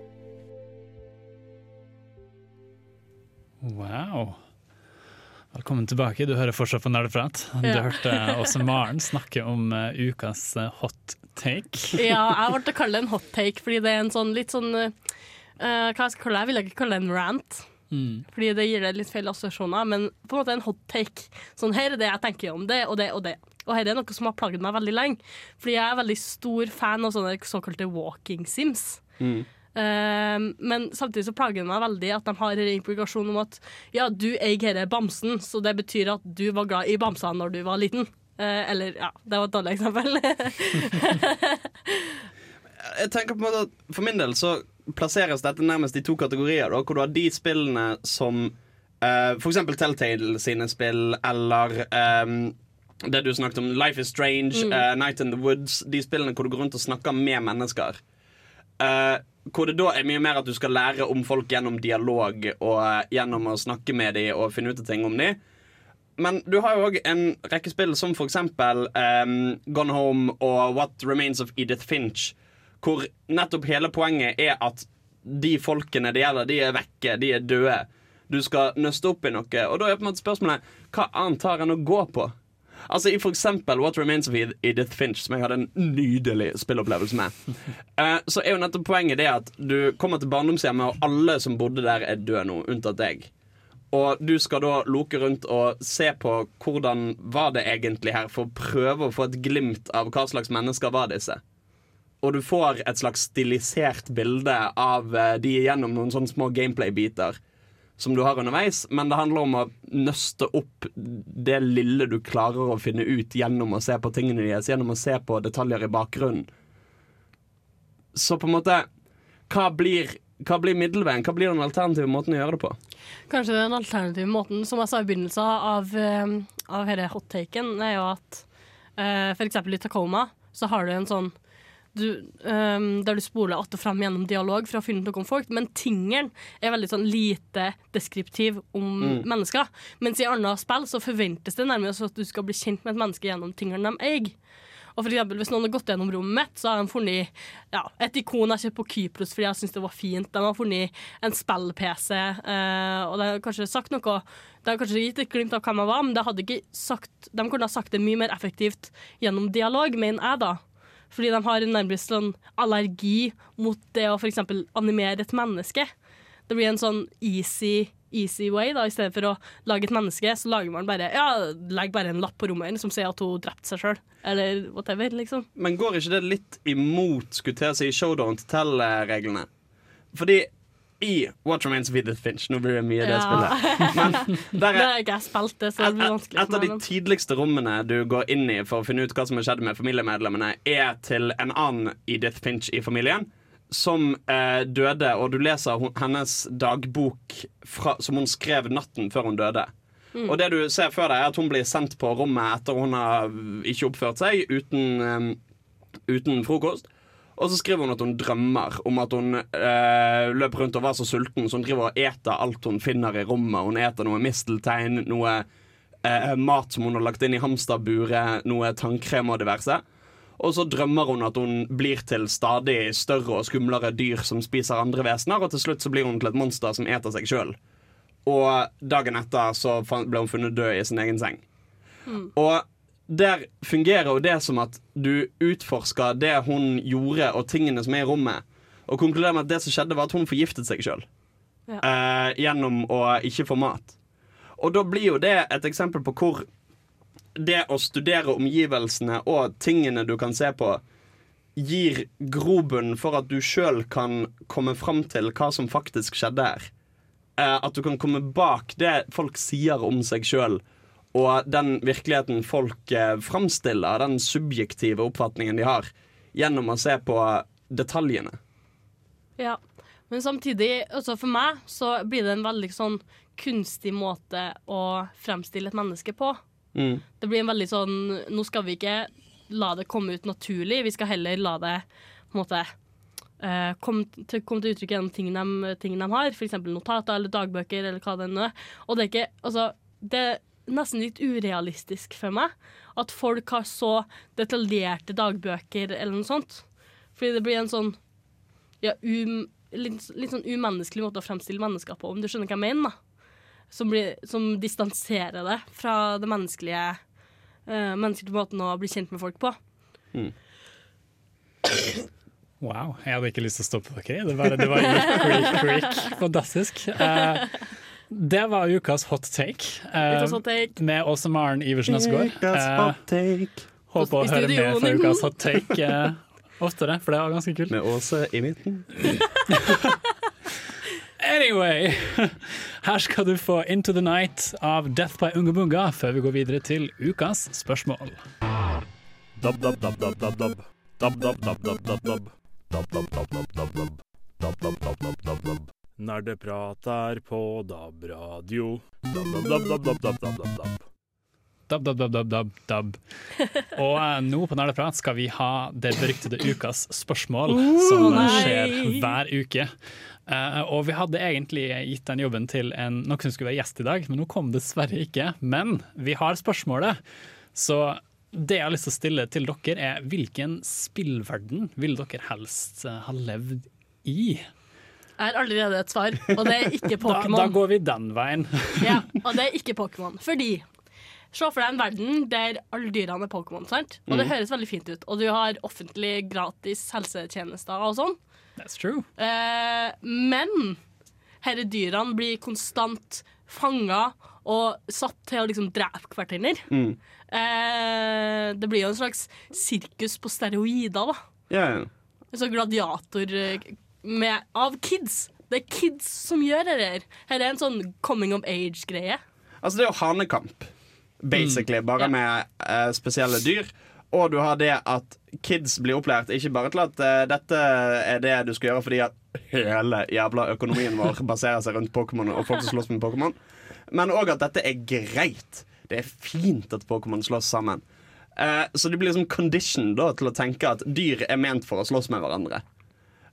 Wow. Velkommen tilbake. Du hører fortsatt på Nerdeprat. Du Ja. hørte også Maren snakke om eh, ukas eh, hot take. Ja, jeg ble å kalle det en hot take, fordi det er en sånn litt sånn eh, Hva jeg skal kalle det? Jeg vil ikke kalle det en rant. Mm. Fordi det gir deg litt feil assosiasjoner, men på en måte en hot take. Sånn, her er det jeg tenker om det og det og det. Og her er noe som har plaget meg veldig lenge. Fordi jeg er veldig stor fan av sånne såkalte walking sims. Eh, men samtidig så plager det meg veldig at de har en implikasjon om at ja, du eier denne bamsen, så det betyr at du var glad i bamser når du var liten. Uh, eller ja, det var et dårlig eksempel. [laughs] Jeg tenker på en måte at For min del så plasseres dette nærmest i to kategorier. Da, hvor du har de spillene som uh, for eksempel Telltale sine spill, eller um, det du snakket om, Life is Strange, Mm. uh, Night in the Woods. De spillene hvor du går rundt og snakker med mennesker. Uh, hvor det da er mye mer at du skal lære om folk gjennom dialog og uh, gjennom å snakke med dem og finne ut av ting om dem. Men du har jo òg en rekke spill som for eksempel ehm, Gone Home og What Remains of Edith Finch, hvor nettopp hele poenget er at de folkene det gjelder, de er vekke, de er døde. Du skal nøste opp i noe. Og da er på en måte spørsmålet hva annet har en å gå på? Altså I for eksempel What Remains of Edith Finch, som jeg hadde en nydelig spillopplevelse med, uh, [laughs] så er jo nettopp poenget det at du kommer til barndomshjemmet, og alle som bodde der, er døde nå, unntatt deg. Og du skal da loke rundt og se på hvordan var det egentlig her, for å prøve å få et glimt av hva slags mennesker var disse. Og du får et slags stilisert bilde av eh, de gjennom noen sånne små gameplay-biter som du har underveis, men det handler om å nøste opp det lille du klarer å finne ut gjennom å se på tingene deres, gjennom å se på detaljer i bakgrunnen. Så på en måte Hva blir, hva blir middelveien? Hva blir den alternative måten å gjøre det på? Kanskje den alternative måten, som jeg sa i begynnelsen av, eh, av denne hot-taken, er jo at eh, for eksempel i Tacoma så har du en sånn du, um, der du spoler att og fram gjennom dialog for å ut noe om folk, men tingeren er veldig sånn lite deskriptiv om Mm. mennesker. Mens i andre spill så forventes det nærmest at du skal bli kjent med et menneske gjennom tingene de eier. Og for eksempel, Hvis noen har gått gjennom rommet mitt, så har de funnet ja, et ikon jeg kjøpte på Kypros fordi jeg syntes det var fint. De har funnet en spill-PC, eh, og de har kanskje sagt noe De har kanskje gitt et glimt av hvem jeg var, men de, hadde ikke sagt, de kunne ha sagt det mye mer effektivt gjennom dialog, mener jeg, da. Fordi de har en nærmest sånn allergi mot det å f.eks. animere et menneske. Det blir en sånn easy, easy way, da. I stedet for å lage et menneske, så lager man bare Ja, legg bare en lapp på rommet som sier at hun drepte seg sjøl. Eller whatever, liksom. Men går ikke det litt imot skulle til å si show don't tell-reglene? Fordi i What Remains of Edith Finch Nå blir det mye det Ja. spillet. Men [laughs] der er jeg spilt, det, så det blir vanskelig et av de tidligste rommene du går inn i for å finne ut hva som har skjedd med familiemedlemmene, er til en annen Edith Finch i familien. Som eh, døde, og du leser hennes dagbok fra, som hun skrev natten før hun døde. Mm. Og det du ser før deg, er at hun blir sendt på rommet etter hun har ikke oppført seg, uten, um, uten frokost. Og så skriver hun at hun drømmer om at hun eh, løper rundt og var så sulten, så hun driver og eter alt hun finner i rommet. Hun eter noe misteltein, noe eh, mat som hun har lagt inn i hamsterburet, noe tannkrem og diverse. Og så drømmer hun at hun blir til stadig større og skumlere dyr som spiser andre vesener, og til slutt så blir hun til et monster som eter seg sjøl. Og dagen etter så ble hun funnet død i sin egen seng. Og der fungerer jo det som at du utforsker det hun gjorde, og tingene som er i rommet, og konkluderer med at det som skjedde, var at hun forgiftet seg sjøl. Ja. Uh, gjennom å ikke få mat. Og da blir jo det et eksempel på hvor det å studere omgivelsene og tingene du kan se på, gir grobunn for at du sjøl kan komme fram til hva som faktisk skjedde her. Uh, at du kan komme bak det folk sier om seg sjøl, og den virkeligheten folk eh, framstiller, den subjektive oppfatningen de har, gjennom å se på detaljene. Ja, men samtidig, også for meg, så blir det en veldig sånn kunstig måte å fremstille et menneske på. Mm. Det blir en veldig sånn Nå skal vi ikke la det komme ut naturlig, vi skal heller la det på en måte eh, komme til, komme til uttrykk gjennom ting de, ting de har, f.eks. notater eller dagbøker eller hva det nå er. Og det er ikke Altså, det nesten litt urealistisk for meg at folk har så detaljerte dagbøker eller noe sånt. Fordi det blir en sånn ja, um, litt, litt sånn umenneskelig måte å fremstille mennesker på, om du skjønner hva jeg mener. da. Som, blir, som distanserer det fra det menneskelige uh, menneskelige måten å bli kjent med folk på. Wow, jeg hadde ikke lyst til å stoppe dere. Det var, det var [laughs] creak, creak. Fantastisk. Eh, det var ukas hot take. eh, Ukas hot take. Med Åse Maren Iversen Østgaard. Take. Håper å høre mer fra ukas hot take eh, oftere, for det var ganske kult. Med Åse i midten. Anyway, her skal du få Into the Night av Death by Unga Bunga før vi går videre til ukas spørsmål. Nerde pratar på DAB-radio. DAB-DAB-DAB-DAB-DAB-DAB. DAB-DAB-DAB-DAB-DAB. Og eh, nå på Nerdeprat skal vi ha det beryktede ukas spørsmål, som skjer hver uke. Eh, og vi hadde egentlig gitt den jobben til en, noen som skulle være gjest i dag, men hun kom dessverre ikke. Men vi har spørsmålet, så det jeg har lyst til å stille til dere, er hvilken spillverden ville dere helst eh, ha levd i? Har allerede et svar, og det er [laughs] ikke Da, da går vi den veien. [laughs] Ja, og det er [laughs] ikke Pokémon. Fordi Se for deg en verden der alle dyrene er Pokémon, sant? Og det Mm. høres veldig fint ut. Og du har offentlig gratis helsetjenester og sånn. That's true. Eh, men disse dyrene blir konstant fanga og satt til å liksom drepe hverandre. Mm. Eh, det blir jo en slags sirkus på steroider, da. Ja. En sånn gladiator eh, med, av kids. Det er kids som gjør det der. Her er en sånn coming of age-greie. Altså, det er jo hanekamp, basically, bare med uh, spesielle dyr. Og du har det at kids blir opplært ikke bare til at uh, dette er det du skal gjøre fordi at hele jævla økonomien vår [laughs] baserer seg rundt Pokémon og folk som slåss med Pokémon, men òg at dette er greit. Det er fint at Pokémon slåss sammen. Uh, så de blir liksom conditioned da, til å tenke at dyr er ment for å slåss med hverandre.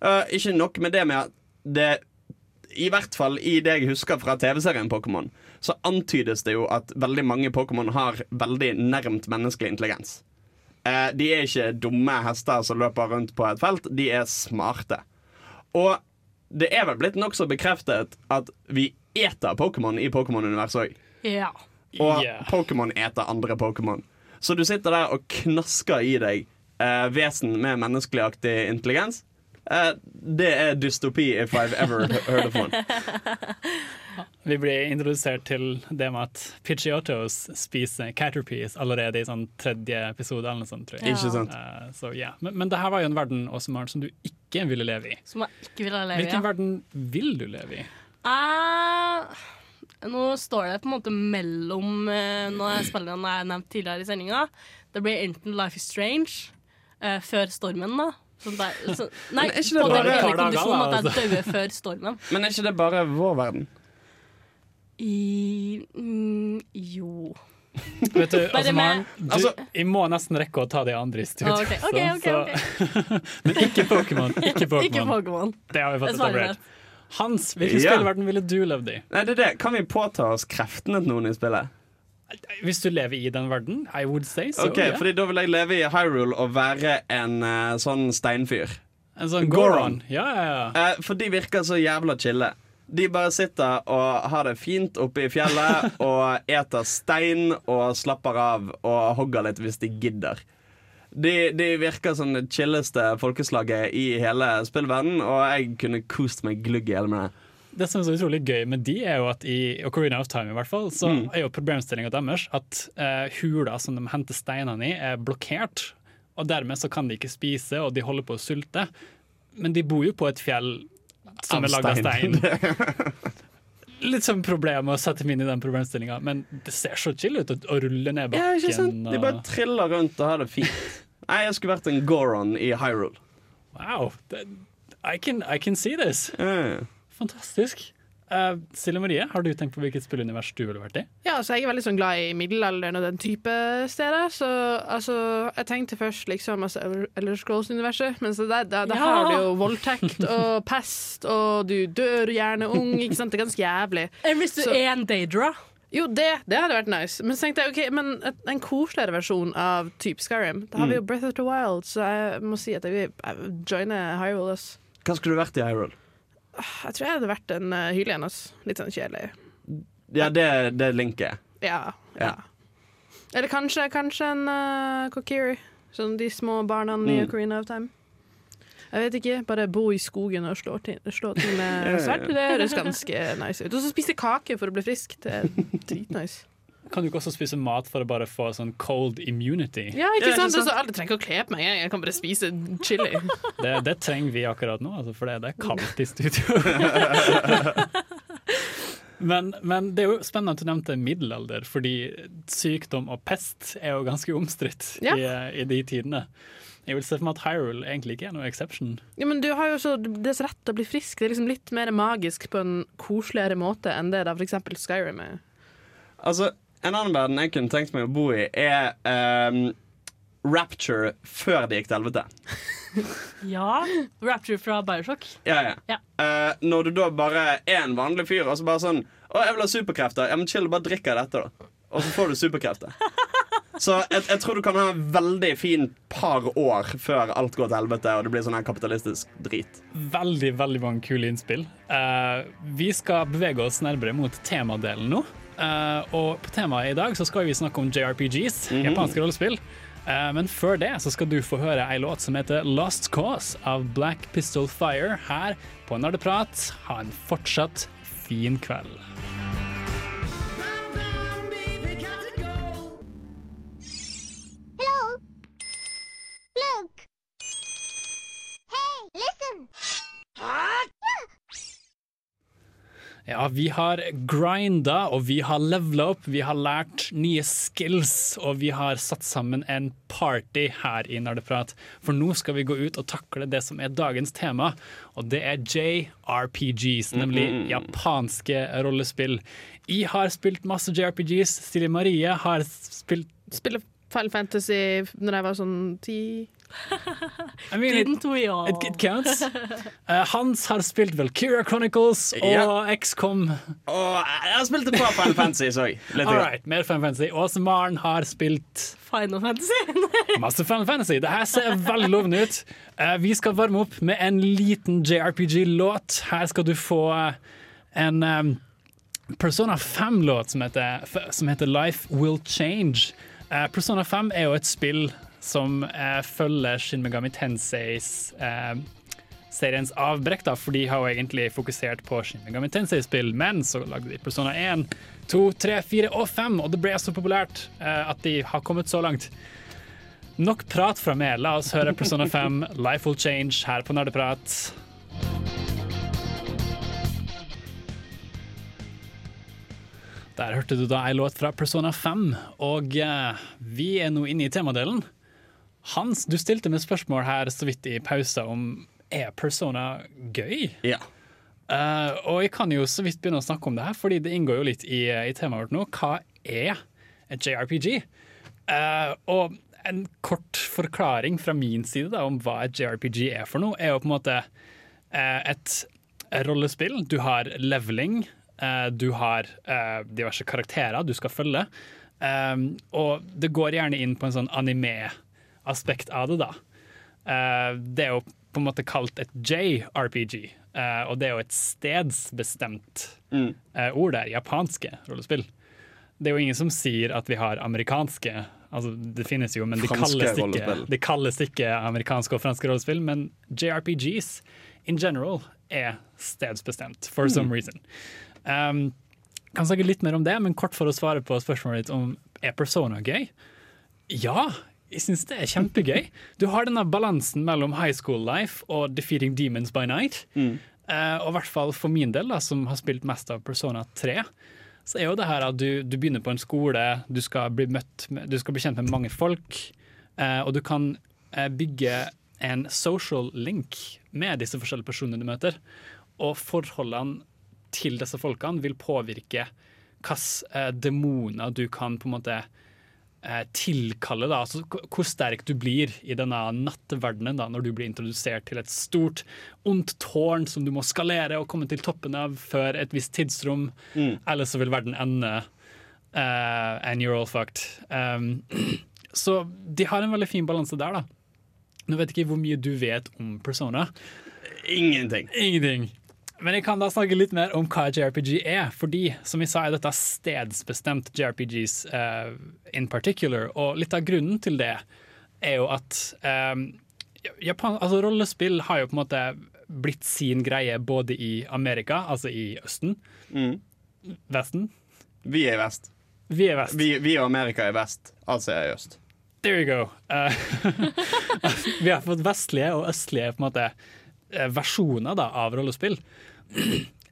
Eh, ikke nok med det med at det i hvert fall i det jeg husker fra TV-serien Pokémon, så antydes det jo at veldig mange Pokémon har veldig nærmt menneskelig intelligens. Eh, de er ikke dumme hester som løper rundt på et felt, de er smarte. Og det er vel blitt nokså bekreftet at vi eter Pokémon i Pokémon-universet òg. Ja. Og Yeah. Pokémon eter andre Pokémon. Så du sitter der og knasker i deg eh, vesen med menneskeligaktig intelligens. Eh, det er dystopi if I've ever heard of one. [laughs] Vi blir introdusert til det med at Pidgeotos spiser Caterpies allerede i sånn tredje episode. eller noe sånt, tror jeg. Ikke sant? Uh, so, yeah. Men, men det her var jo en verden også, Maren, som du ikke ville leve i. Som jeg ikke ville leve i. Hvilken ja. verden vil du leve i? Uh, nå står det på en måte mellom uh, når jeg spiller den jeg har nevnt tidligere i sendinga. Det blir enten Life is Strange uh, før stormen, da. Sånn der, så, nei, Men er ikke det på den bare- ene kondisjonen at jeg altså. dauer før stormen. Men er ikke det bare vår verden? I mm, Jo. Vet du, altså, med- Maren, du, Altså- jeg må nesten rekke å ta de andre i studio. Ok, okay, ok, så- [laughs] men ikke Pokémon. Ikke Pokémon. Pokémon. Det har vi fått etablert. Hans, hvilken Ja. spillverden ville du levd i? Nei, det er det. Kan vi påta oss kreftene til noen i spillet? Hvis du lever i den verden, I would say so. Ok, yeah. fordi Da vil jeg leve i Hyrule og være en uh, sånn steinfyr. En sånn Goron. Goron. Ja, ja, ja. Uh, for de virker så jævla chille. De bare sitter og har det fint oppe i fjellet [laughs] og eter stein og slapper av og hogger litt hvis de gidder. De, de virker som det chilleste folkeslaget i hele spillverdenen, og jeg kunne kost meg glugg i hele med det. Det som er så utrolig gøy med de, er jo at i Ocarina of Time i hvert fall, så Mm. er jo problemstillinga deres at uh, hula som de henter steinene i, er blokkert. Og dermed så kan de ikke spise, og de holder på å sulte. Men de bor jo på et fjell som er laga av stein. [laughs] Litt sånn problem å sette meg inn i den problemstillinga, men det ser så chill ut å, rulle ned Ja, ikke sant? bakken. De bare triller rundt og har det fint. Nei, jeg skulle vært en Goron i Hyrule. Wow, I, can, I can see this. Ja. Fantastisk. Uh, Silje Marie, har du tenkt på hvilket spillunivers du ville vært i? Ja, altså Jeg er veldig sånn glad i middelalderen og den type steder. Så altså, jeg tenkte først liksom altså, Elder Scrolls-universet, men så der, der, der Ja! har du jo voldtekt og [laughs] pest, og du dør gjerne ung. Ikke sant? Det er ganske jævlig. Enn hvis du Så- er en Daedra? Jo, det, det hadde vært nice. Men så tenkte jeg, ok, men en koseligere versjon av type Skyrim. Da har vi jo Breath of the Wild, så jeg må si at jeg vil joine Hyrule. Hva skulle du vært i Hyrule? Jeg tror jeg hadde vært en uh, hylen. ass. Litt sånn kjedelig. Ja, det, det linker jeg. Ja. Ja. Eller kanskje, kanskje en uh, Kokiri. Sånn de små barna i Mm. Ocarina of Time. Jeg vet ikke, Bare bo i skogen og slå til, slå til med [laughs] sverd. Det høres ganske nice ut. Og så spise kake for å bli frisk. Det er dritnice. Kan du ikke også spise mat for å bare få sånn cold immunity? Ja, ikke Ja, ikke sant? sant? Alle trenger ikke å kle på meg. Jeg kan bare spise chili. [laughs] Det, det trenger vi akkurat nå, altså, for det, det er kaldt i studio. [laughs] men, men det er jo spennende at du nevnte middelalder, fordi sykdom og pest er jo ganske omstridt Ja. i, i de tidene. Jeg vil se for meg at Hyrule egentlig ikke er noe exception. Ja, men du har jo så, Det så rett å bli frisk. Det er liksom litt mer magisk på en koseligere måte enn det da f.eks. Skyrim er. Altså, En annen verden jeg kunne tenkt meg å bo i, er um, Rapture før det gikk til helvete. [laughs] Ja. Rapture fra Bioshock. Ja, ja. Ja. Uh, når du da bare er en vanlig fyr, og så bare sånn Å, jeg vil ha superkrefter. Ja, men chill, bare drikk av dette, da. Og så får du superkrefter. [laughs] Så jeg, jeg tror du kan ha en veldig fin par år før alt går til helvete og det blir sånn her kapitalistisk drit. Veldig veldig mange kule innspill. Uh, vi skal bevege oss nærmere mot temadelen nå. Eh, og på temaet i dag så skal vi snakke om JRPGs, Mhm. japanske rollespill. Uh, men før det så skal du få høre ei låt som heter Lost Cause av Black Pistol Fire her på Nerdeprat. Ha en fortsatt fin kveld. Hello? Look! Hey, listen! Ja, vi har grinda, og vi har levela opp, vi har lært nye skills, og vi har satt sammen en party her i Nerdeprat. For nå skal vi gå ut og takle det som er dagens tema, og det er JRPGs, nemlig japanske rollespill. Jeg har spilt masse JRPGs, Silje Marie har spilt Spille Final Fantasy når jeg var sånn ti. I mean, it, Didn't we all? it, it counts. [laughs] Uh, Hans har spilt Valkyria Chronicles og Ja. XCOM. Og jeg har spilt et par Final Fantasy, grann. right, mer Final Fantasy. Åse Maren har spilt Final Fantasy. [laughs] Masse Final Fantasy. Det her ser veldig lovende ut. Uh, vi skal varme opp med en liten JRPG-låt. Her skal du få eh, en um, Persona 5-låt som, heter- som heter Life Will Change. Uh, Persona 5 er jo et spill som eh, følger Shin Megami Tenseis eh, seriens avbrekk, da, for de har jo egentlig fokusert på Shin Megami Tensei-spill, men så lagde de Persona 1, 2, 3, 4 og 5, og det ble så populært eh, at de har kommet så langt. Nok prat fra meg. La oss høre Persona 5, [laughs] Life Will Change, her på Nerdeprat. Der hørte du da ei låt fra Persona 5, og eh, vi er nå inne i temadelen. Hans, du stilte meg spørsmål her så vidt i pausa om er Persona gøy? Ja. Uh, og jeg kan jo så vidt begynne å snakke om det her, fordi det inngår jo litt i, i temaet vårt nå. Hva er et JRPG? Uh, og en kort forklaring fra min side da, om hva et JRPG er for noe, er jo på en måte uh, et rollespill. Du har leveling, Eh, du har eh, diverse karakterer du skal følge. Og det går gjerne inn på en sånn anime-aspekt av det, da. Uh, det er jo på en måte kalt et JRPG, uh, og det er jo et stedsbestemt Mm. uh, ord der. Japanske rollespill. Det er jo ingen som sier at vi har amerikanske Altså, det finnes jo, men de kalles, ikke, de kalles ikke amerikanske og franske rollespill. Men JRPGs in general er stedsbestemt, for some reason. Um, kan snakke litt mer om det, men kort for å svare på spørsmålet ditt om er Persona gøy. Ja, jeg syns det er kjempegøy. Du har denne balansen mellom high school life og defeating demons by night. Eh, og i hvert fall for min del, da, som har spilt mest av Persona 3, så er jo det her at du, du begynner på en skole, du skal bli møtt med, du skal bli kjent med mange folk, uh, og du kan uh, bygge en social link med disse forskjellige personene du møter. Og forholdene til disse folkene vil påvirke hvilke demoner du kan på en måte tilkalle. Da. Altså, hvor sterk du blir i denne natteverdenen da, når du blir introdusert til et stort, ondt tårn som du må skalere og komme til toppen av før et visst tidsrom. Mm. Ellers så vil verden ende. uh, and you're all fucked. Um, [clears throat] så de har en veldig fin balanse der, da. Nå vet jeg ikke hvor mye du vet om Persona. Ingenting. Ingenting. Men jeg kan da snakke litt mer om hva JRPG er. Fordi, som jeg sa, er dette stedsbestemt JRPGs uh, in particular. Og litt av grunnen til det er jo at um, Japan, altså rollespill har jo på en måte blitt sin greie både i Amerika, altså i Østen, Mm. Vesten. Vi er vest. Vi er vest. Vi, vi og Amerika er vest. altså er øst. There you go. Uh, [laughs] vi har fått vestlige og østlige på en måte, versjoner da, av rollespill.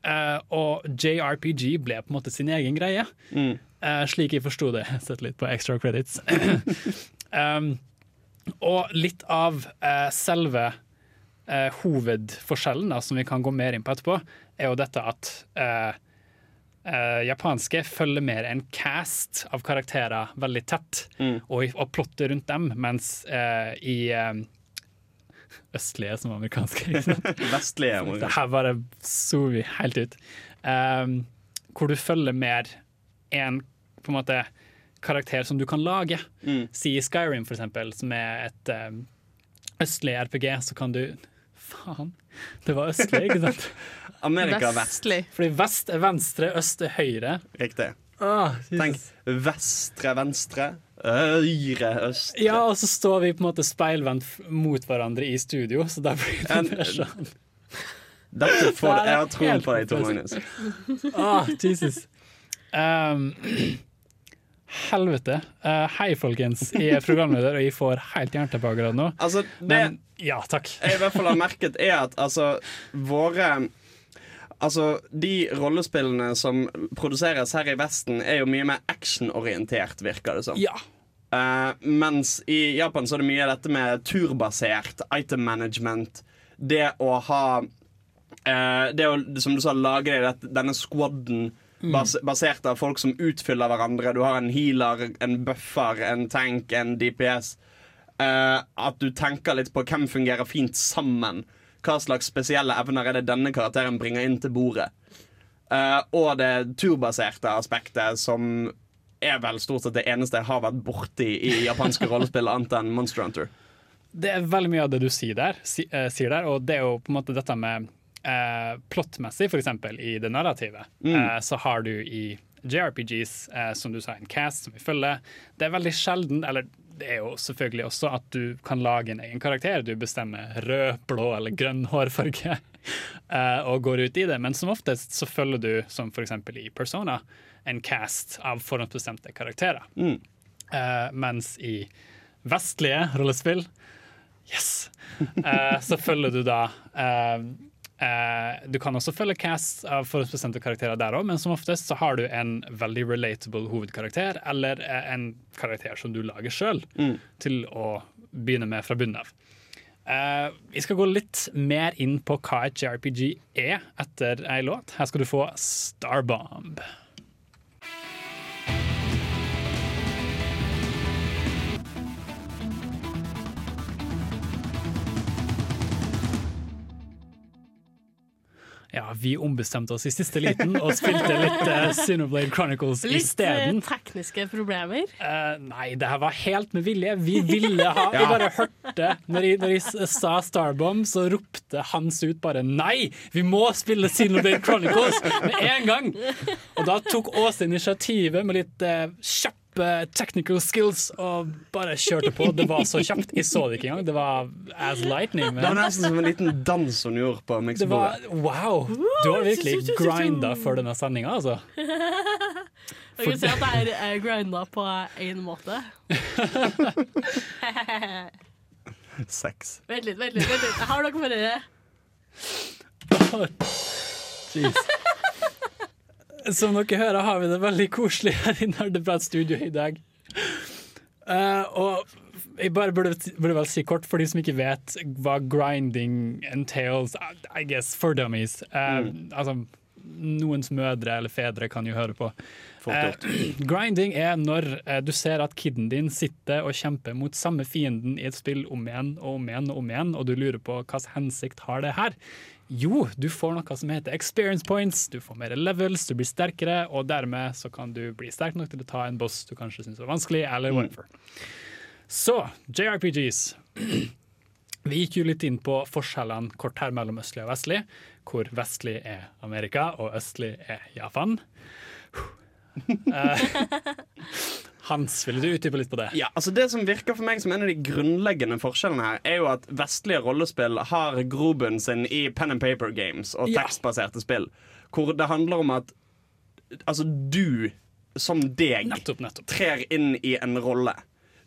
Eh, og JRPG ble på en måte sin egen greie, Mm. uh, slik jeg forsto det. [laughs] Sett litt på extra credits. [laughs] um, og litt av uh, selve hovedforskjellen, da, som vi kan gå mer inn på etterpå, er jo dette at japanske følger mer en cast av karakterer veldig tett, og, og plottet rundt dem, mens i østlige som amerikanske. ikke sant? [laughs] Vestlige Det her bare så vi helt ut. Um, hvor du følger mer en på en måte karakter som du kan lage. Mm. Si Skyrim, for eksempel, som er et um, østlig RPG, så kan du [laughs] Faen, det var østlig, ikke sant? [laughs] Amerika er vest. Fordi vest er venstre, øst er høyre. Riktig. Ah, Tenk vestre, venstre, høyre, øst. Ja, og så står vi på en måte speilvendt mot hverandre i studio, så da blir det En- mer sånn. Dette får jeg har troen på deg, Tor. Magnus. Ah, Jesus. Um, helvete. Uh, hei, folkens. Jeg er programleder, og jeg får helt jernteppe nå. Altså, det Men ja, takk. jeg i hvert fall har merket, er at altså våre Altså, De rollespillene som produseres her i Vesten, er jo mye mer actionorientert, virker det som. Ja. Eh, mens i Japan så er det mye av dette med turbasert item management. Det å ha uh, Det å, som du sa, lage det denne squaden bas, basert av folk som utfyller hverandre. Du har en healer, en buffer, en tank, en DPS. Uh, at du tenker litt på hvem fungerer fint sammen. Hva slags spesielle evner er det denne karakteren bringer inn til bordet? Uh, og det turbaserte aspektet, som er vel stort sett det eneste jeg har vært borti i japanske rollespill, annet enn Monster Hunter. Det er veldig mye av det du sier der, si, uh, sier der og det er jo på en måte dette med uh, plottmessig, for eksempel i det narrativet. Mm. uh, så har du i JRPGs, eh, som du sa, en cast som vi følger. Det er veldig sjelden, eller det er jo selvfølgelig også at du kan lage en egen karakter. Du bestemmer rød, blå eller grønn hårfarge [laughs] eh, og går ut i det. Men som oftest så følger du, som f.eks. i Persona, en cast av forhåndsbestemte karakterer. Mm. Uh, mens i vestlige rollespill Yes! Uh, [laughs] så følger du da eh, Du kan også følge cast av forhåndsbestemte karakterer der òg, men som oftest så har du en veldig relatable hovedkarakter, eller en karakter som du lager sjøl, Mm. til å begynne med fra bunnen av. Eh, vi skal gå litt mer inn på hva et JRPG er etter ei låt. Her skal du få Starbomb. Ja, vi ombestemte oss i siste liten og spilte litt uh, Xenoblade Chronicles Litt eh, isteden. tekniske problemer. Uh, nei, det her var helt med vilje. Vi ville ha Vi bare hørte Når jeg, når jeg sa Starbomb, så ropte Hans ut bare 'nei, vi må spille Xenoblade Chronicles med en gang'! Og da tok Åse initiativet med litt uh, kjappe technical skills og bare kjørte på. Det var så kjapt. Jeg så det ikke engang. Det var as lightning. Det var nesten som en liten dans hun gjorde på det var miksebordet. wow! Du har virkelig grinda for denne sendinga, altså. [laughs] Jeg kan si at jeg er grinda på én måte. [laughs] Sex. Vent litt, vent litt. vent litt Jeg har noe for dere. [laughs] Jeez. Som dere hører, har vi det veldig koselig her i Nerdeprat studio i dag. Uh, og jeg bare burde, burde vel si kort, for de som ikke vet hva grinding entails, I guess, for dummies. Eh, Altså, noens mødre eller fedre kan jo høre på. Uh. Grinding er når du ser at kiden din sitter og kjemper mot samme fienden i et spill om igjen og om igjen og om igjen, og du lurer på hva hensikt har det her. Jo, du får noe som heter experience points, du får mer levels, du blir sterkere, og dermed så kan du bli sterk nok til å ta en boss du kanskje syns var vanskelig, eller whatever. Så, JRPGs. [clears throat] Vi gikk jo litt inn på forskjellene kort her mellom østlig og vestlig, hvor vestlig er Amerika og østlig er Japan. [laughs] Eh, [laughs] Hans, ville du utdype litt på det? Ja, altså Det som virker for meg som en av de grunnleggende forskjellene her, er jo at vestlige rollespill har grobunnen sin i pen and paper games og tekstbaserte spill. Hvor det handler om at altså du, som deg, Nettopp, nettopp. trer inn i en rolle.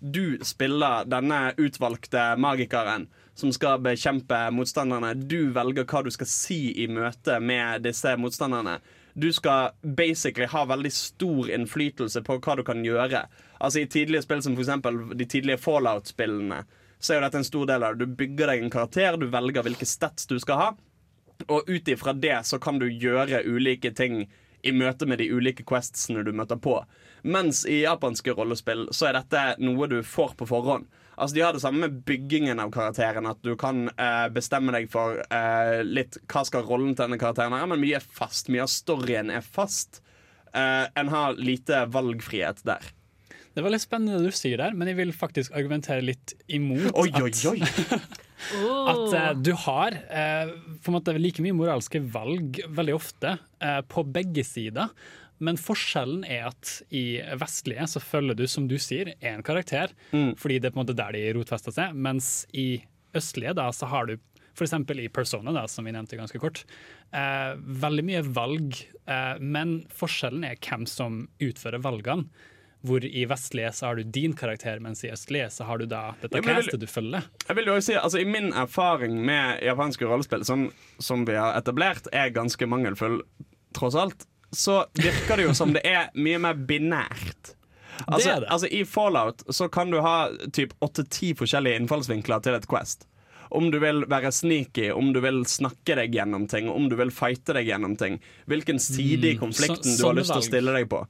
Du spiller denne utvalgte magikeren som skal bekjempe motstanderne. Du velger hva du skal si i møte med disse motstanderne. Du skal basically ha veldig stor innflytelse på hva du kan gjøre. Altså I tidlige spill som f.eks. de tidlige Fallout-spillene, så er jo dette en stor del av det. Du bygger deg en karakter, du velger hvilke stats du skal ha. Og ut ifra det så kan du gjøre ulike ting i møte med de ulike questsene du møter på. Mens i japanske rollespill så er dette noe du får på forhånd. Altså De har det samme med byggingen av karakteren. At du kan eh, bestemme deg for eh, litt hva skal rollen til denne karakteren være. Men mye er fast. Mye av storyen er fast. Eh, en har lite valgfrihet der. Det var litt spennende det du sier der, men jeg vil faktisk argumentere litt imot Oi, oi, at, oi! [laughs] at eh, du har eh, på en måte like mye moralske valg veldig ofte eh, på begge sider. Men forskjellen er at i vestlige så følger du, som du sier, én karakter, fordi det er på en måte der de rotfester seg, mens i østlige da så har du f.eks. i Persona, da, som vi nevnte ganske kort, eh, veldig mye valg, eh, men forskjellen er hvem som utfører valgene. Hvor i vestlige så har du din karakter, mens i østlige så har du da dette castet du følger. Jeg vil jo også si, altså I min erfaring med japanske rollespill, som, som vi har etablert, er ganske mangelfull, tross alt, så virker det jo som det er mye mer binært. Altså, Det det. altså I Fallout så kan du ha typ åtte-ti forskjellige innfallsvinkler til et Quest. Om du vil være sneaky, om du vil snakke deg gjennom ting, om du vil fighte deg gjennom ting. Hvilken side i Mm, konflikten så- du har lyst til å stille deg på.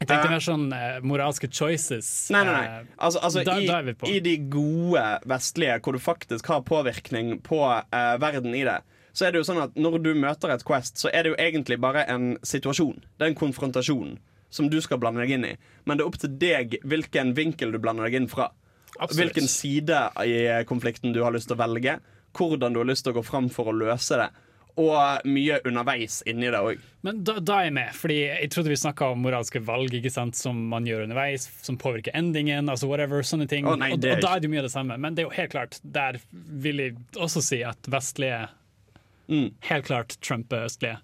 Jeg tenkte Eh, mer sånn uh, moralske choices. Nei, nei, nei. eh, Altså, altså da, i, da er vi på. I de gode vestlige, hvor du faktisk har påvirkning på uh, verden i det, så er det jo sånn at når du møter et Quest, så er det jo egentlig bare en situasjon. Det er en konfrontasjon som du skal blande deg inn i. Men det er opp til deg hvilken vinkel du blander deg inn fra. Absolutt. Hvilken side i konflikten du har lyst til å velge. Hvordan du har lyst til å gå fram for å løse det. Og mye underveis inni det òg. Men da, da er jeg med, fordi jeg trodde vi snakka om moralske valg ikke sant, som man gjør underveis, som påvirker endingen, altså whatever, sånne ting. Oh, nei, og, og da er det jo mye av det samme. Men det er jo helt klart, der vil jeg også si at vestlige Mm. helt klart Trump-østlige.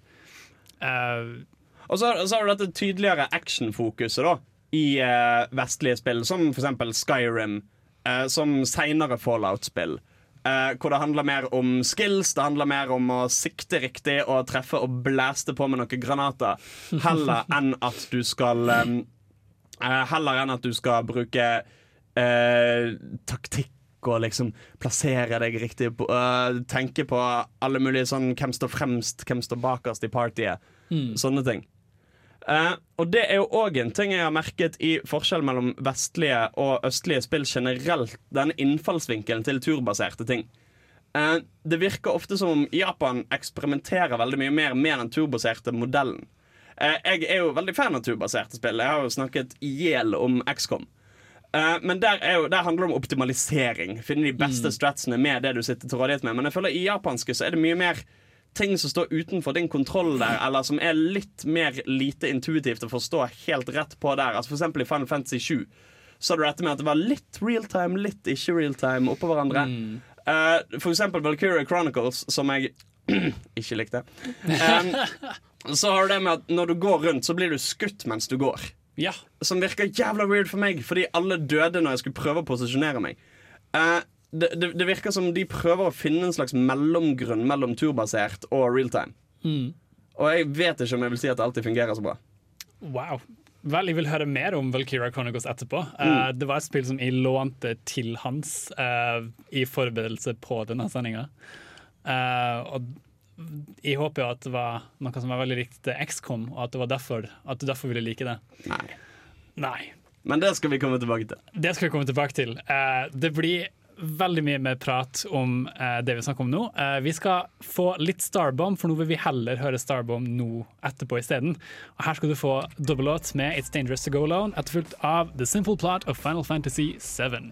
Uh, Og så, så har du dette tydeligere actionfokuset da i uh, vestlige spill, som eksempel Skyrim, uh, som seinere Fallout-spill. Eh, hvor det handler mer om skills, det handler mer om å sikte riktig og treffe og blæste på med noen granater, heller [laughs] enn at du skal um, eh, Heller enn at du skal bruke eh, taktikk og liksom plassere deg riktig på, uh, Tenke på alle mulige sånn Hvem står fremst, hvem står bakerst i partyet. Sånne ting. Uh, og det er jo òg en ting jeg har merket i forskjell mellom vestlige og østlige spill generelt. Denne innfallsvinkelen til turbaserte ting. Uh, det virker ofte som om Japan eksperimenterer veldig mye mer med den turbaserte modellen. Uh, jeg er jo veldig fan av turbaserte spill. Jeg har jo snakket i hjel om XCOM. Eh, men der, er jo, der handler det om optimalisering. Finne de beste stratsene med det du sitter til rådighet med. Men jeg føler i japanske så er det mye mer ting som står utenfor din kontroll der, eller som er litt mer lite intuitivt å forstå helt rett på der. Altså For eksempel i Final Fantasy 7 så hadde du dette med at det var litt real time, litt ikke real time oppå hverandre. Eh, for eksempel Valkyrie Chronicles, som jeg [clears throat] ikke likte. Um, [laughs] så har du det med at når du går rundt, så blir du skutt mens du går. Ja. Som virker jævla weird for meg, fordi alle døde når jeg skulle prøve å posisjonere meg. Uh, det, det, det virker som de prøver å finne en slags mellomgrunn mellom turbasert og realtime. Mm. Og jeg vet ikke om jeg vil si at det alltid fungerer så bra. Wow. Vel, jeg vil høre mer om Valkyria Chronicles etterpå. Eh, det var et spill som jeg lånte til hans uh, i forberedelse på denne sendinga. og jeg håper jo at det var noe som var veldig likt XCOM, og at det var derfor at du derfor ville like det. Nei. Nei. Men det skal vi komme tilbake til. Det skal vi komme tilbake til. Uh, det blir veldig mye mer prat om uh, det vi snakker om nå. Uh, vi skal få litt Starbomb, for nå vil vi heller høre Starbomb nå etterpå isteden. Og her skal du få dobbellåt med It's Dangerous To Go Alone, etterfulgt av The Simple Plot of Final Fantasy 7.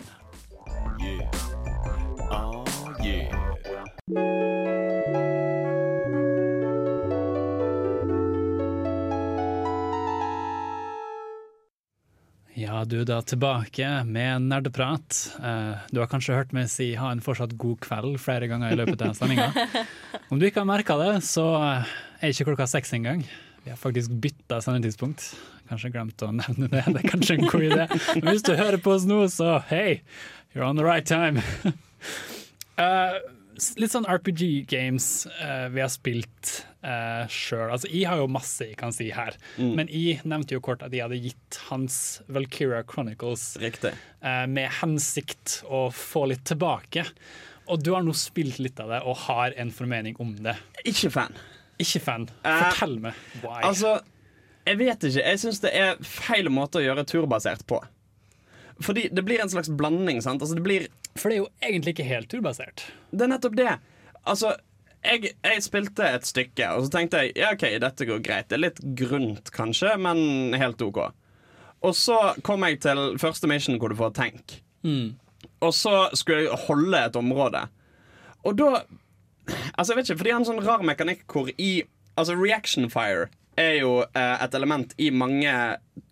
Ja, du da tilbake med nerdeprat. Eh, du har kanskje hørt meg si ha en fortsatt god kveld flere ganger i løpet av sendinga. [laughs] Om du ikke har merka det, så eh, er ikke klokka seks engang. Vi har faktisk bytta sendetidspunkt. Kanskje glemt å nevne det. Det er kanskje en god idé. Men hvis du hører på oss nå, så hei, you're on the right time. [laughs] Eh, litt sånn RPG-games uh, vi har spilt uh, sjøl. Altså, jeg har jo masse jeg kan si her, Mm. men jeg nevnte jo kort at jeg hadde gitt hans Valkyria Chronicles Riktig. eh, med hensikt å få litt tilbake. Og du har nå spilt litt av det og har en formening om det. Ikke fan. Ikke fan. Eh, Fortell meg why. Altså, jeg vet ikke. Jeg syns det er feil måte å gjøre turbasert på. Fordi det blir en slags blanding. sant? Altså, det blir For det er jo egentlig ikke helt turbasert. Det er nettopp det. Altså, jeg, jeg spilte et stykke, og så tenkte jeg ja, OK, dette går greit. Det er litt grunt, kanskje, men helt OK. Og så kom jeg til første mission hvor du får tank. Og så skulle jeg holde et område. Og da Altså, jeg vet ikke, for de har en sånn rar mekanikk hvor i Altså, reaction fire er jo eh, et element i mange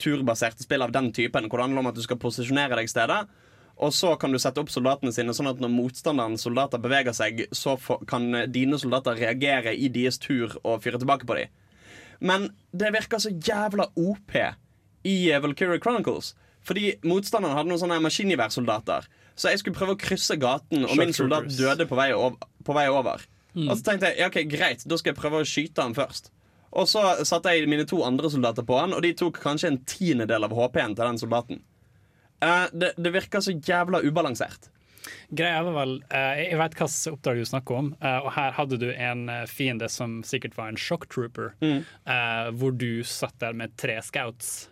turbaserte spill av den typen, hvor det handler om at du skal posisjonere deg steder. Og så kan du sette opp soldatene sine sånn at når motstanderens soldater beveger seg, så kan dine soldater reagere i deres tur og fyre tilbake på dem. Men det virker så jævla OP i eh, Valkyrie Chronicles. Fordi motstanderen hadde noen sånne maskingeværsoldater. Så jeg skulle prøve å krysse gaten, og min soldat døde på vei over. På vei over. Mm. Og så tenkte jeg ja, ok, greit, da skal jeg prøve å skyte han først. Og så satte jeg mine to andre soldater på han, og de tok kanskje en tiendedel av HP-en til den soldaten. Eh, det, det virker så jævla ubalansert. Greia var vel, uh, Jeg vet hvilket oppdrag du snakker om, uh, og her hadde du en fiende som sikkert var en shock trooper, Mm. hvor du satt der med tre scouts.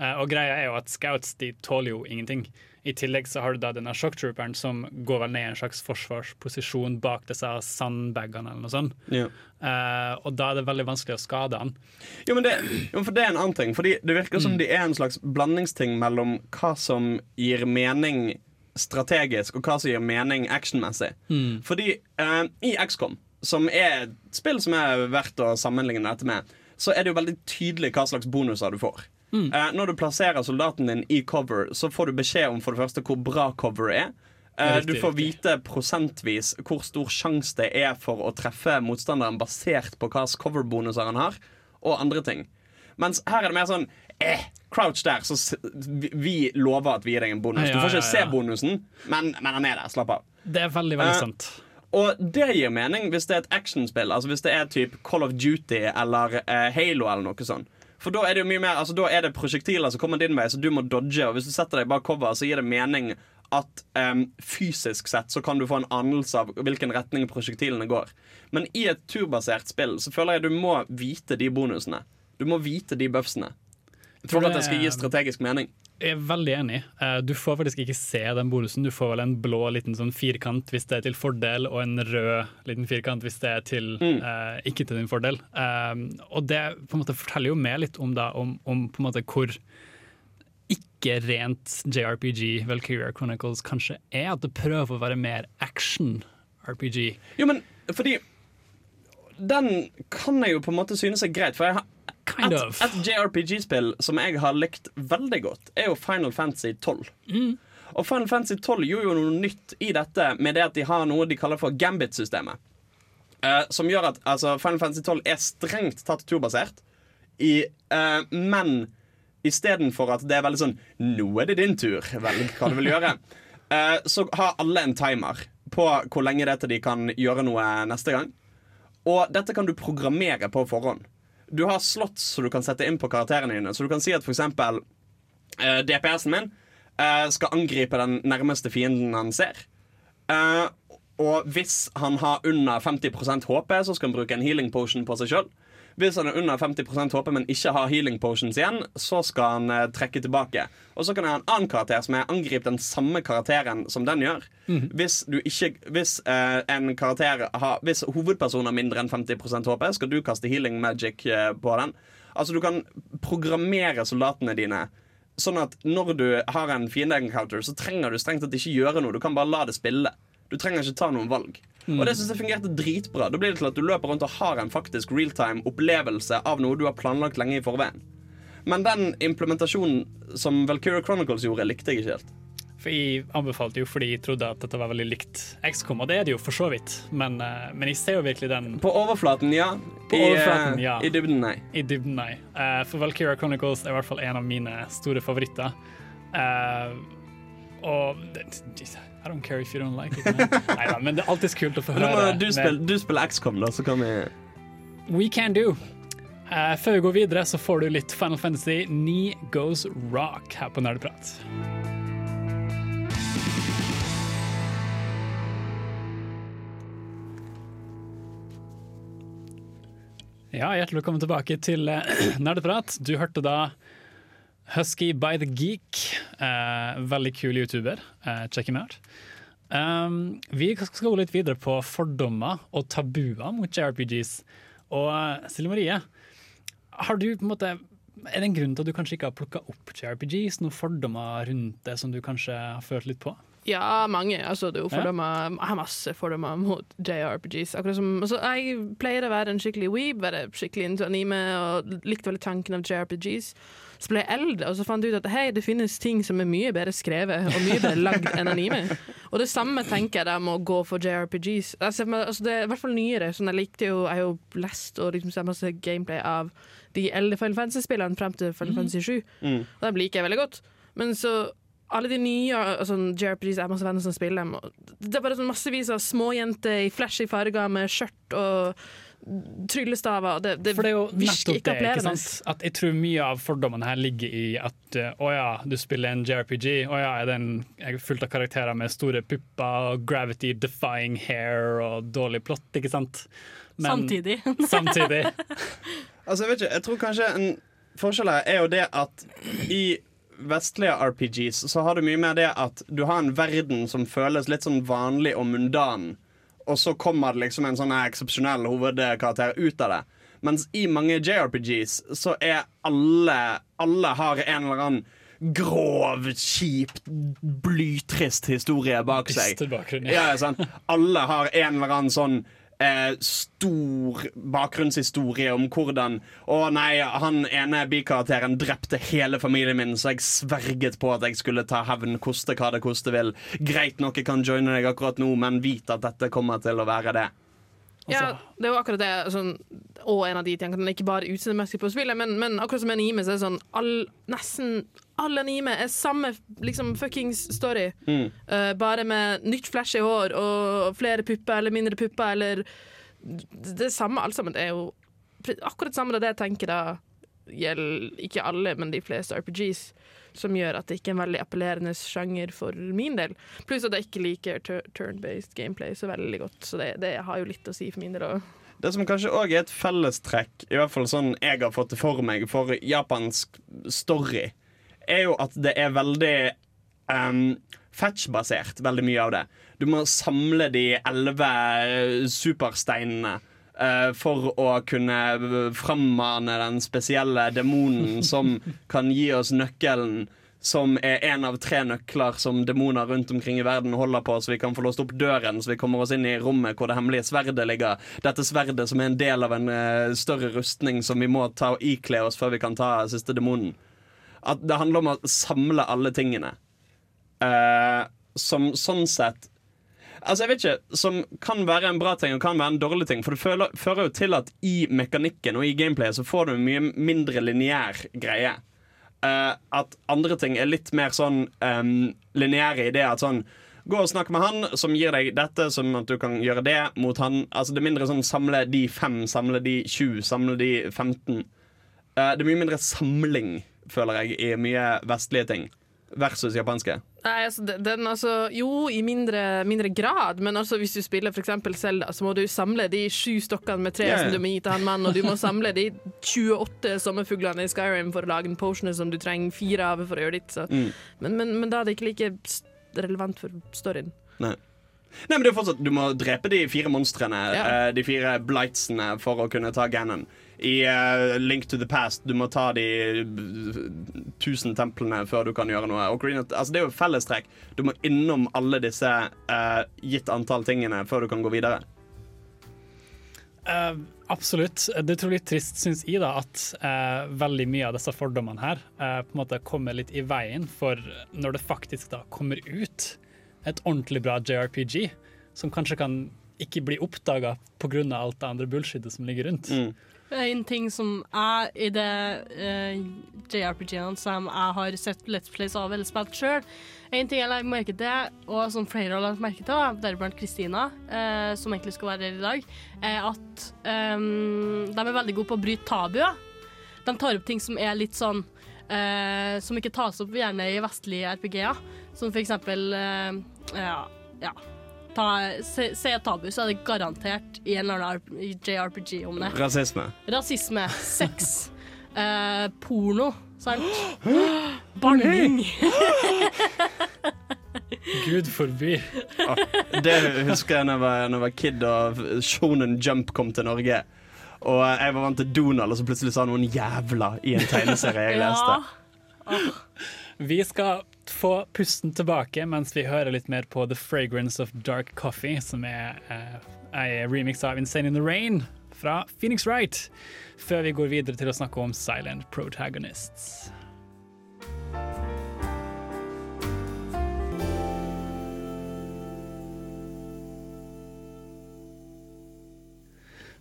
Og greia er jo at scouts de tåler jo ingenting. I tillegg så har du da denne shocktrooperen som går vel ned i en slags forsvarsposisjon bak disse sandbagene eller noe sånt. Ja. Uh, og da er det veldig vanskelig å skade han. Jo, men det, jo, for det er en annen ting. Fordi Det virker Mm. som de er en slags blandingsting mellom hva som gir mening strategisk, og hva som gir mening actionmessig. Mm. Fordi uh, i XCOM, som er et spill som er verdt å sammenligne dette med, så er det jo veldig tydelig hva slags bonuser du får. Mm. Eh, når du plasserer soldaten din i cover, så får du beskjed om for det første hvor bra cover er. Eh, Riktig, du får riktig. vite prosentvis hvor stor sjanse det er for å treffe motstanderen basert på hva slags coverbonuser han har, og andre ting. Mens her er det mer sånn eh, Crouch der, så vi, vi lover at vi gir deg en bonus. Ja, du får ikke ja, ja. se bonusen, men, men han er der. Slapp av. Det er veldig, veldig Eh, sant. Og det gir mening hvis det er et actionspill. Altså Hvis det er typ Call of Duty eller eh, Halo eller noe sånt. For da er det jo mye mer Altså da er det prosjektiler som kommer din vei, så du må dodge. Og hvis du setter deg bak cover, så gir det mening at um, fysisk sett så kan du få en anelse av hvilken retning prosjektilene går. Men i et turbasert spill så føler jeg du må vite de bonusene. Du må vite de buffsene. Jeg tror at det skal gi strategisk mening. Jeg er veldig enig. Eh, Du får faktisk ikke se den bonusen. Du får vel en blå liten sånn firkant hvis det er til fordel, og en rød liten firkant hvis det er til, eh, ikke til din fordel. Um, og det på en måte forteller jo meg litt om, da, om, om måte hvor ikke rent JRPG Valkyria Chronicles kanskje er. At det prøver å være mer action-RPG. Jo, men fordi Den kan jeg jo på en måte synes er greit, for jeg har Kind et, of. et JRPG-spill som jeg har likt veldig godt, er jo Final Fantasy 12. Mm. Og Final Fantasy 12 gjorde jo noe nytt i dette med det at de har noe de kaller for Gambit-systemet. Eh, som gjør at altså, Final Fantasy 12 er strengt tatt turbasert, i, eh, men istedenfor at det er veldig sånn Nå er det din tur, velg hva du vil gjøre. [laughs] Eh, så har alle en timer på hvor lenge det er til de kan gjøre noe neste gang. Og dette kan du programmere på forhånd. Du har slots som du kan sette inn på karakterene dine. Så du kan si at for eksempel eh, DPS-en min uh, skal angripe den nærmeste fienden han ser. Uh, og hvis han har under 50% HP, så skal han bruke en healing potion på seg sjøl. Hvis han er under 50% HP, men ikke har healing potions igjen, så skal han eh, trekke tilbake. Og så kan jeg ha en annen karakter som er angrip den samme karakteren som den gjør. Hvis, du ikke, hvis, eh, har, hvis hovedpersonen har mindre enn 50% HP, skal du kaste healing magic eh, på den. Altså Du kan programmere soldatene dine sånn at når du har en fiende-encounter, så trenger du strengt tatt ikke gjøre noe. Du kan bare la det spille. Du trenger ikke ta noen valg. Og det synes jeg fungerte dritbra. Da blir det til at du løper rundt og har en faktisk realtime opplevelse av noe du har planlagt lenge i forveien. Men den implementasjonen som Valkyria Chronicles gjorde, likte jeg ikke helt. For Jeg anbefalte jo fordi jeg trodde at dette var veldig likt XCOM, og det er det jo for så vidt. Men, eh, men jeg ser jo virkelig den På overflaten, ja. På I, overflaten, eh, ja. I dybden, nei. I dybden, nei. Uh, for Valkyria Chronicles er i hvert fall en av mine store favoritter. Uh, og det- I don't care if you don't like it. [laughs] Neida, men det er alltid kult å få Nå høre. du, mer. du spiller XCOM, da, så kan vi We can do. Uh, før vi går videre, så får du litt Final Fantasy 9 Goes Rock her på Nerdeprat. Ja, hjertelig velkommen tilbake til eh, [clears throat] Nerdeprat. Du hørte da Husky by the Geek. Eh, veldig kul YouTuber. Eh, check him out. Um, vi skal gå litt videre på fordommer og tabuer mot JRPGs. Og eh, Silje Marie, har du på en måte er det en grunn til at du kanskje ikke har plukka opp JRPGs? Noen fordommer rundt det som du kanskje har følt litt på? Ja, mange. Altså, det er jo fordommer. Jeg har masse fordommer mot JRPGs. Akkurat som, altså, jeg pleier å være en skikkelig weeb, være skikkelig into anime, og likte veldig tanken av JRPGs. Så ble jeg eldre, og så fant jeg ut at hei, det finnes ting som er mye bedre skrevet og mye bedre lagd enn anime. Og det samme tenker jeg da med å gå for JRPGs. Meg- altså, det er i hvert fall nyere. Sånn, jeg likte jo, jeg har jo lest og liksom sett masse gameplay av de eldre Final Fantasy-spillene frem til Final Fantasy 7. Mm. Og dem liker jeg veldig godt. Men så alle de nye altså, JRPGs, jeg har masse venner som spiller dem. Det er bare sånn massevis av småjenter i flashy farger med skjørt og tryllestaver. Det, det, For det er jo nettopp ikke det. ikke sant? At jeg tror mye av fordommene her ligger i at eh, å ja, du spiller en JRPG. Å ja, er den er fullt av karakterer med store pupper og gravity defying hair og dårlig plott, ikke sant? Samtidig. [laughs] samtidig. [laughs] Altså, jeg vet ikke, jeg tror kanskje en forskjell her er jo det at i vestlige RPGs så har du mye mer det at du har en verden som føles litt sånn vanlig og mundan, og så kommer det liksom en sånn eksepsjonell hovedkarakter ut av det. Mens i mange JRPGs så er alle Alle har en eller annen grov, kjip, blytrist historie bak seg. Ja, sant? Alle har en eller annen sånn eh, stor bakgrunnshistorie om hvordan Å nei, han ene bikarakteren drepte hele familien min, så jeg sverget på at jeg skulle ta hevn, koste hva det koste vil. Greit nok, jeg kan joine deg akkurat nå, men vit at dette kommer til å være det. Ja, det er jo akkurat det. Sånn, og en av de tingene, ikke bare utseendemessig på spillet, men, men akkurat som anime, så er det sånn all, Nesten all anime er samme liksom, fuckings story. Mm. uh, bare med nytt flash i hår og flere pupper eller mindre pupper eller Det samme alt sammen. Det er jo akkurat samme det jeg tenker da gjelder ikke alle, men de fleste RPGs. Som gjør at det ikke er en veldig appellerende sjanger for min del. Pluss at jeg ikke liker turn-based gameplay så veldig godt, så det, det har jo litt å si for min del òg. Det som kanskje òg er et fellestrekk, i hvert fall sånn jeg har fått det for meg, for japansk story, er jo at det er veldig um, fetch-basert, veldig mye av det. Du må samle de elleve supersteinene for å kunne frammane den spesielle demonen som kan gi oss nøkkelen. Som er en av tre nøkler som demoner rundt omkring i verden holder på, så vi kan få låst opp døren, så vi kommer oss inn i rommet hvor det hemmelige sverdet ligger. Dette sverdet som er en del av en eh, større rustning som vi må ta og ikle oss før vi kan ta siste demonen. At det handler om å samle alle tingene. Uh, som sånn sett Altså jeg vet ikke, Som kan være en bra ting og kan være en dårlig ting. For det føler, fører jo til at i mekanikken og i gameplayet så får du en mye mindre lineær greie. Uh, at andre ting er litt mer sånn um, lineære i det at sånn Gå og snakk med han som gir deg dette, som at du kan gjøre det mot han. Altså Det er mindre sånn samle de fem, samle de tju, samle de 15. Uh, det er mye mindre samling, føler jeg, i mye vestlige ting. Versus japanske. Nei, altså, den, altså, jo, i mindre, mindre grad, men altså, hvis du spiller for eksempel Zelda, så må du samle de sju stokkene med tre ja. som du må gi til han mannen, og du må samle de 28 sommerfuglene i Skyrim for å lage en potion som du trenger fire av for å gjøre ditt. Så. Mm. Men, men, men da er det ikke like relevant for storyen. Nei. Nei, men det er fortsatt Du må drepe de fire monstrene, Ja. eh, de fire blightsene, for å kunne ta Ganon. I uh, Link to the Past du må ta de eh, tusen templene før du kan gjøre noe. Ocarina, altså, det er jo fellestrekk. Du må innom alle disse uh, gitt antall tingene før du kan gå videre. Uh, absolutt. Det er litt trist, syns jeg, da, at eh, veldig mye av disse fordommene her på en måte kommer litt i veien for når det faktisk da kommer ut et ordentlig bra JRPG, som kanskje kan ikke bli oppdaga pga. alt det andre bullshitet som ligger rundt. En ting som jeg i det uh, JRPG-ene som jeg har sett Let's Plays av eller spilt sjøl En ting jeg legger merke til, og som flere har lagt merke til, deriblant Kristina, uh, som egentlig skal være her i dag, er at um, de er veldig gode på å bryte tabuer. De tar opp ting som er litt sånn uh, Som ikke tas opp gjerne i vestlige RPG-er. Som for eksempel eh, Ja. ja. Ta, se, se tabu, så er det garantert i en eller annen JRPG om det. Rasisme. Rasisme, sex, [laughs] eh, porno, sant? Banning. [laughs] Gud forby. Det husker jeg da jeg var, når jeg var kid og Shonen Jump kom til Norge. Og jeg var vant til Donald, og så plutselig sa noen 'jævla' i en tegneserie jeg [laughs] leste. Vi skal få pusten tilbake mens vi hører litt mer på The Fragrance of Dark Coffee, som er ei remix av Insane in the Rain fra Phoenix Wright, før vi går videre til å snakke om Silent Protagonists.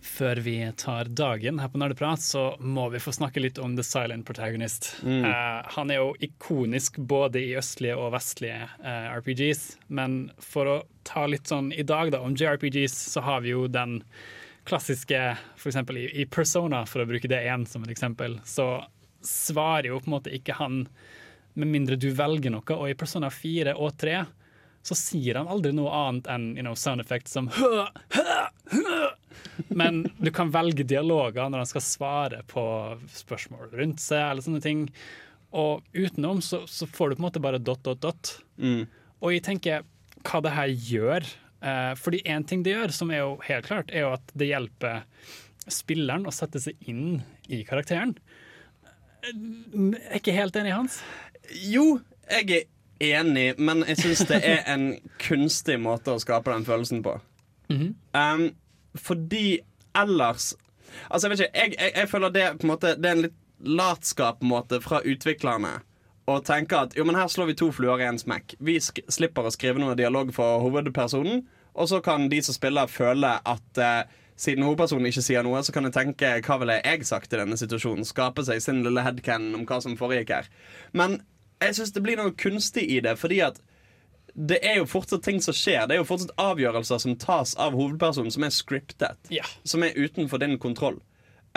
Før vi tar dagen her på Nerdeprat, så må vi få snakke litt om The Silent Protagonist. Mm. Uh, han er jo ikonisk både i østlige og vestlige uh, RPGs, men for å ta litt sånn i dag da, om JRPGs, så har vi jo den klassiske, eksempel i, i Persona, for å bruke det igjen som et eksempel, så svarer jo på en måte ikke han med mindre du velger noe, og i Persona 4 og 3 så sier han aldri noe annet enn you know, sound effects som hø, hø, hø. Men du kan velge dialoger når han skal svare på spørsmål rundt seg, eller sånne ting. Og utenom så, så får du på en måte bare dot, dot, dot. Mm. Og jeg tenker hva det her gjør. Eh, fordi én ting det gjør, som er jo helt klart, er jo at det hjelper spilleren å sette seg inn i karakteren. Jeg Er ikke helt enig, Hans? Jo, jeg er enig, men jeg syns det er en kunstig måte å skape den følelsen på. um, fordi ellers Altså, jeg vet ikke, jeg, jeg, jeg føler det på en måte Det er en litt latskap-måte fra utviklerne å tenke at jo, men her slår vi to fluer i en smekk. Vi slipper å skrive noe dialog for hovedpersonen, og så kan de som spiller, føle at eh, siden hovedpersonen ikke sier noe, så kan jeg tenke hva ville jeg sagt i denne situasjonen? Skape seg sin lille headcan om hva som foregikk her. Men jeg syns det blir noe kunstig i det, fordi at det er jo fortsatt ting som skjer. Det er jo fortsatt avgjørelser som tas av hovedpersonen, som er scriptet. Som er utenfor din kontroll.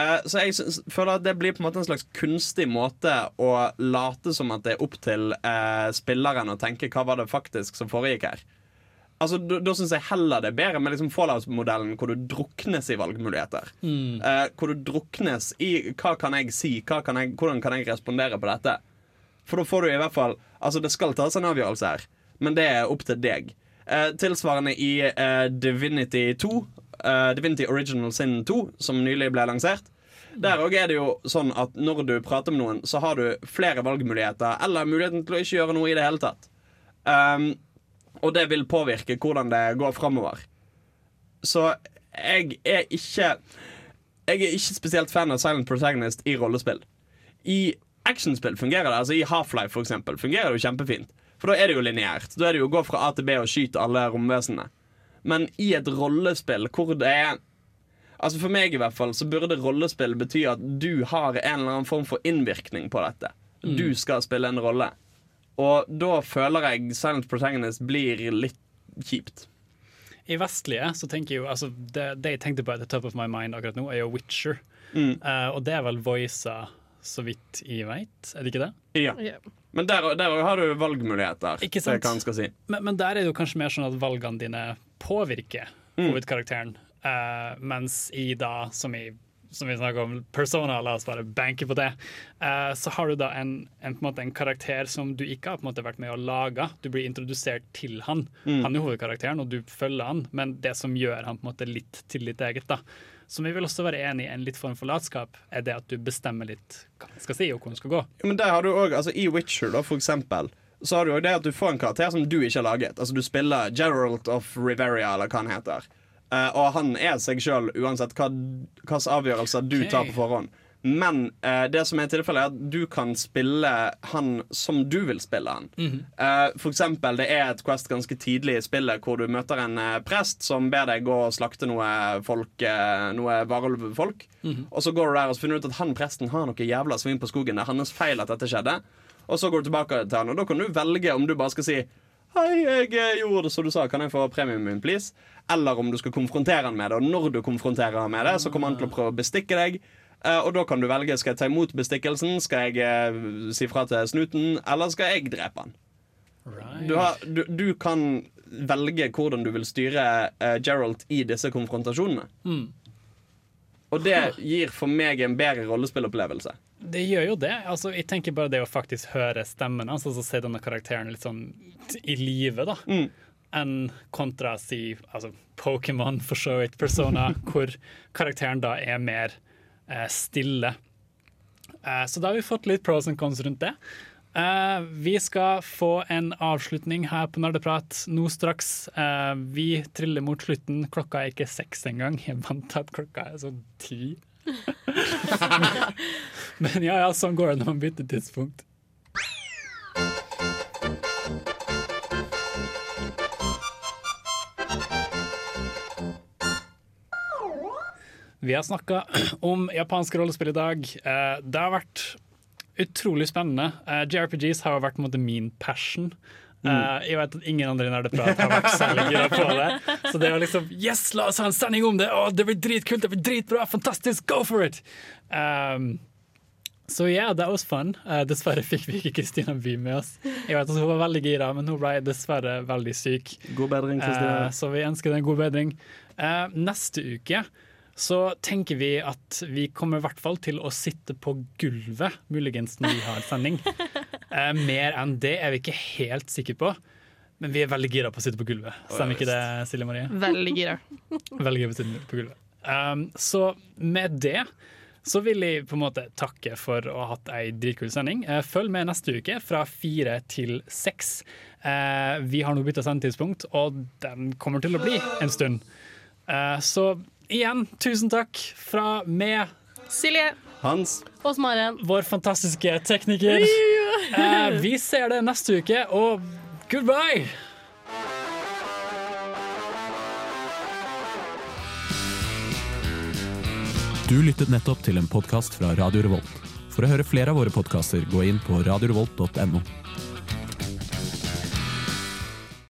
Uh, så jeg synes, føler at det blir på en måte en slags kunstig måte å late som at det er opp til uh, spilleren å tenke hva var det faktisk som foregikk her. Altså, Da, syns jeg heller det er bedre med liksom Fallout-modellen, hvor du druknes i valgmuligheter. Mm. Uh, hvor du druknes i hva kan jeg si, kan jeg, hvordan kan jeg respondere på dette. For da får du i hvert fall Altså, det skal tas en avgjørelse her, men det er opp til deg. Eh, tilsvarende i eh, Divinity 2, eh, Divinity Original Sin 2, som nylig ble lansert. Der òg er det jo sånn at når du prater med noen, så har du flere valgmuligheter, eller muligheten til å ikke gjøre noe i det hele tatt. Um, og det vil påvirke hvordan det går framover. Så jeg er ikke Jeg er ikke spesielt fan av Silent Protagonist i rollespill. I actionspill fungerer det, altså i Half-Life for eksempel, fungerer det jo kjempefint. For da er det jo lineært. Da er det jo å gå fra A til B og skyte alle romvesenene. Men i et rollespill hvor det er Altså For meg i hvert fall så burde rollespill bety at du har en eller annen form for innvirkning på dette. Mm. Du skal spille en rolle. Og da føler jeg Silent Protagonist blir litt kjipt. I vestlige så tenker jeg jo altså, det, det jeg tenkte på at the top of my mind akkurat nå, er jo Witcher. Mm. Uh, og det er vel voisa, så vidt jeg veit, er det ikke det? Ja. Men der, der har du valgmuligheter. Ikke sant? si. Men, men der er det jo kanskje mer sånn at valgene dine påvirker Mm. hovedkarakteren. Uh, mens i da, som, i, som vi snakker om, persona, la oss bare banke på det, uh, så har du da en, en, på en, en karakter som du ikke har måte vært med å lage. Du blir introdusert til han. Mm. Han er hovedkarakteren, og du følger han, men det som gjør han på en måte litt til ditt eget, da. Som vi vil også være enig i en litt form for latskap, er det at du bestemmer litt hva man skal si, og hvor man skal gå. Men der har du også, altså I Witcher, da, for eksempel, så har du jo det at du får en karakter som du ikke har laget. Altså Du spiller Gerald of Riveria, eller hva han heter. Uh, og han er seg sjøl uansett hva hvilke avgjørelser du okay. tar på forhånd. Men eh, det som er tilfellet, er at du kan spille han som du vil spille han. Mhm. Eh, for eksempel, det er et quest ganske tidlig i spillet hvor du møter en eh, prest som ber deg gå og slakte noe folk, eh, noe varulvfolk. Mhm. Og så går du der og finner ut at han presten har noe jævla sving på skogen. Det er hans feil at dette skjedde. Og så går du tilbake til han, og da kan du velge om du bare skal si Hei, jeg eh, gjorde det som du sa, kan jeg få premien min, please? Eller om du skal konfrontere han med det. Og når du konfronterer han med det, så kommer han til å prøve å bestikke deg. Eh, og da kan du velge skal jeg ta imot bestikkelsen, skal jeg eh, si fra til snuten, eller skal jeg drepe han. Du, har, du, du kan velge hvordan du vil styre uh, Geralt i disse konfrontasjonene. Mm. Og det gir for meg en bedre rollespillopplevelse. Det gjør jo det. Altså, jeg tenker bare det å faktisk høre stemmen hans, altså se denne karakteren litt sånn i live, da. Enn kontra si altså, Pokémon, for så vidt, Persona, hvor karakteren da er mer stille. Eh, så da har vi fått litt pros and cons rundt det. Eh, vi skal få en avslutning her på Nerdeprat nå straks. Eh, vi triller mot slutten. Klokka er ikke seks engang. Jeg vant at klokka er sånn ti. [laughs] Men ja, ja, sånn går det når man bytter tidspunkt. Vi har snakka [clears throat] om japanske rollespill i dag. Eh, Det har vært utrolig spennende. Eh, JRPGs har vært måte min passion. Mm. Jeg vet at ingen andre i Nerdeprat har vært særlig gira på det. Så det var liksom Yes, la oss ha en sending om det! Å, det blir dritkult, det blir dritbra, fantastisk, go for it! Um, så ja, det var fun. Uh, dessverre fikk vi ikke Kristina By med oss. Jeg vet at Hun var veldig gira, men hun ble dessverre veldig syk. God bedring, Kristina. Uh, så vi ønsker deg en god bedring. Uh, neste uke så tenker vi at vi kommer i hvert fall til å sitte på gulvet, muligens når vi har sending. [laughs] Eh, mer enn det er vi ikke helt sikre på, men vi er veldig gira på å sitte på gulvet. Stemmer ikke det, Silje Marie? Veldig gira. [laughs] Veldig gøy å sitte på gulvet. Um, så med det så vil jeg på en måte takke for å ha hatt ei dritkul sending. Eh, Følg med neste uke fra fire til seks. Eh, vi har nå bytta sendetidspunkt, og den kommer til å bli en stund. Eh, så igjen, tusen takk fra meg. Silje. Hans. Og Maren. Vår fantastiske tekniker. Eh, vi ser det neste uke, og goodbye! Du lyttet nettopp til en podkast fra Radio Revolt. For å høre flere av våre podkaster, gå inn på radiorevolt.no.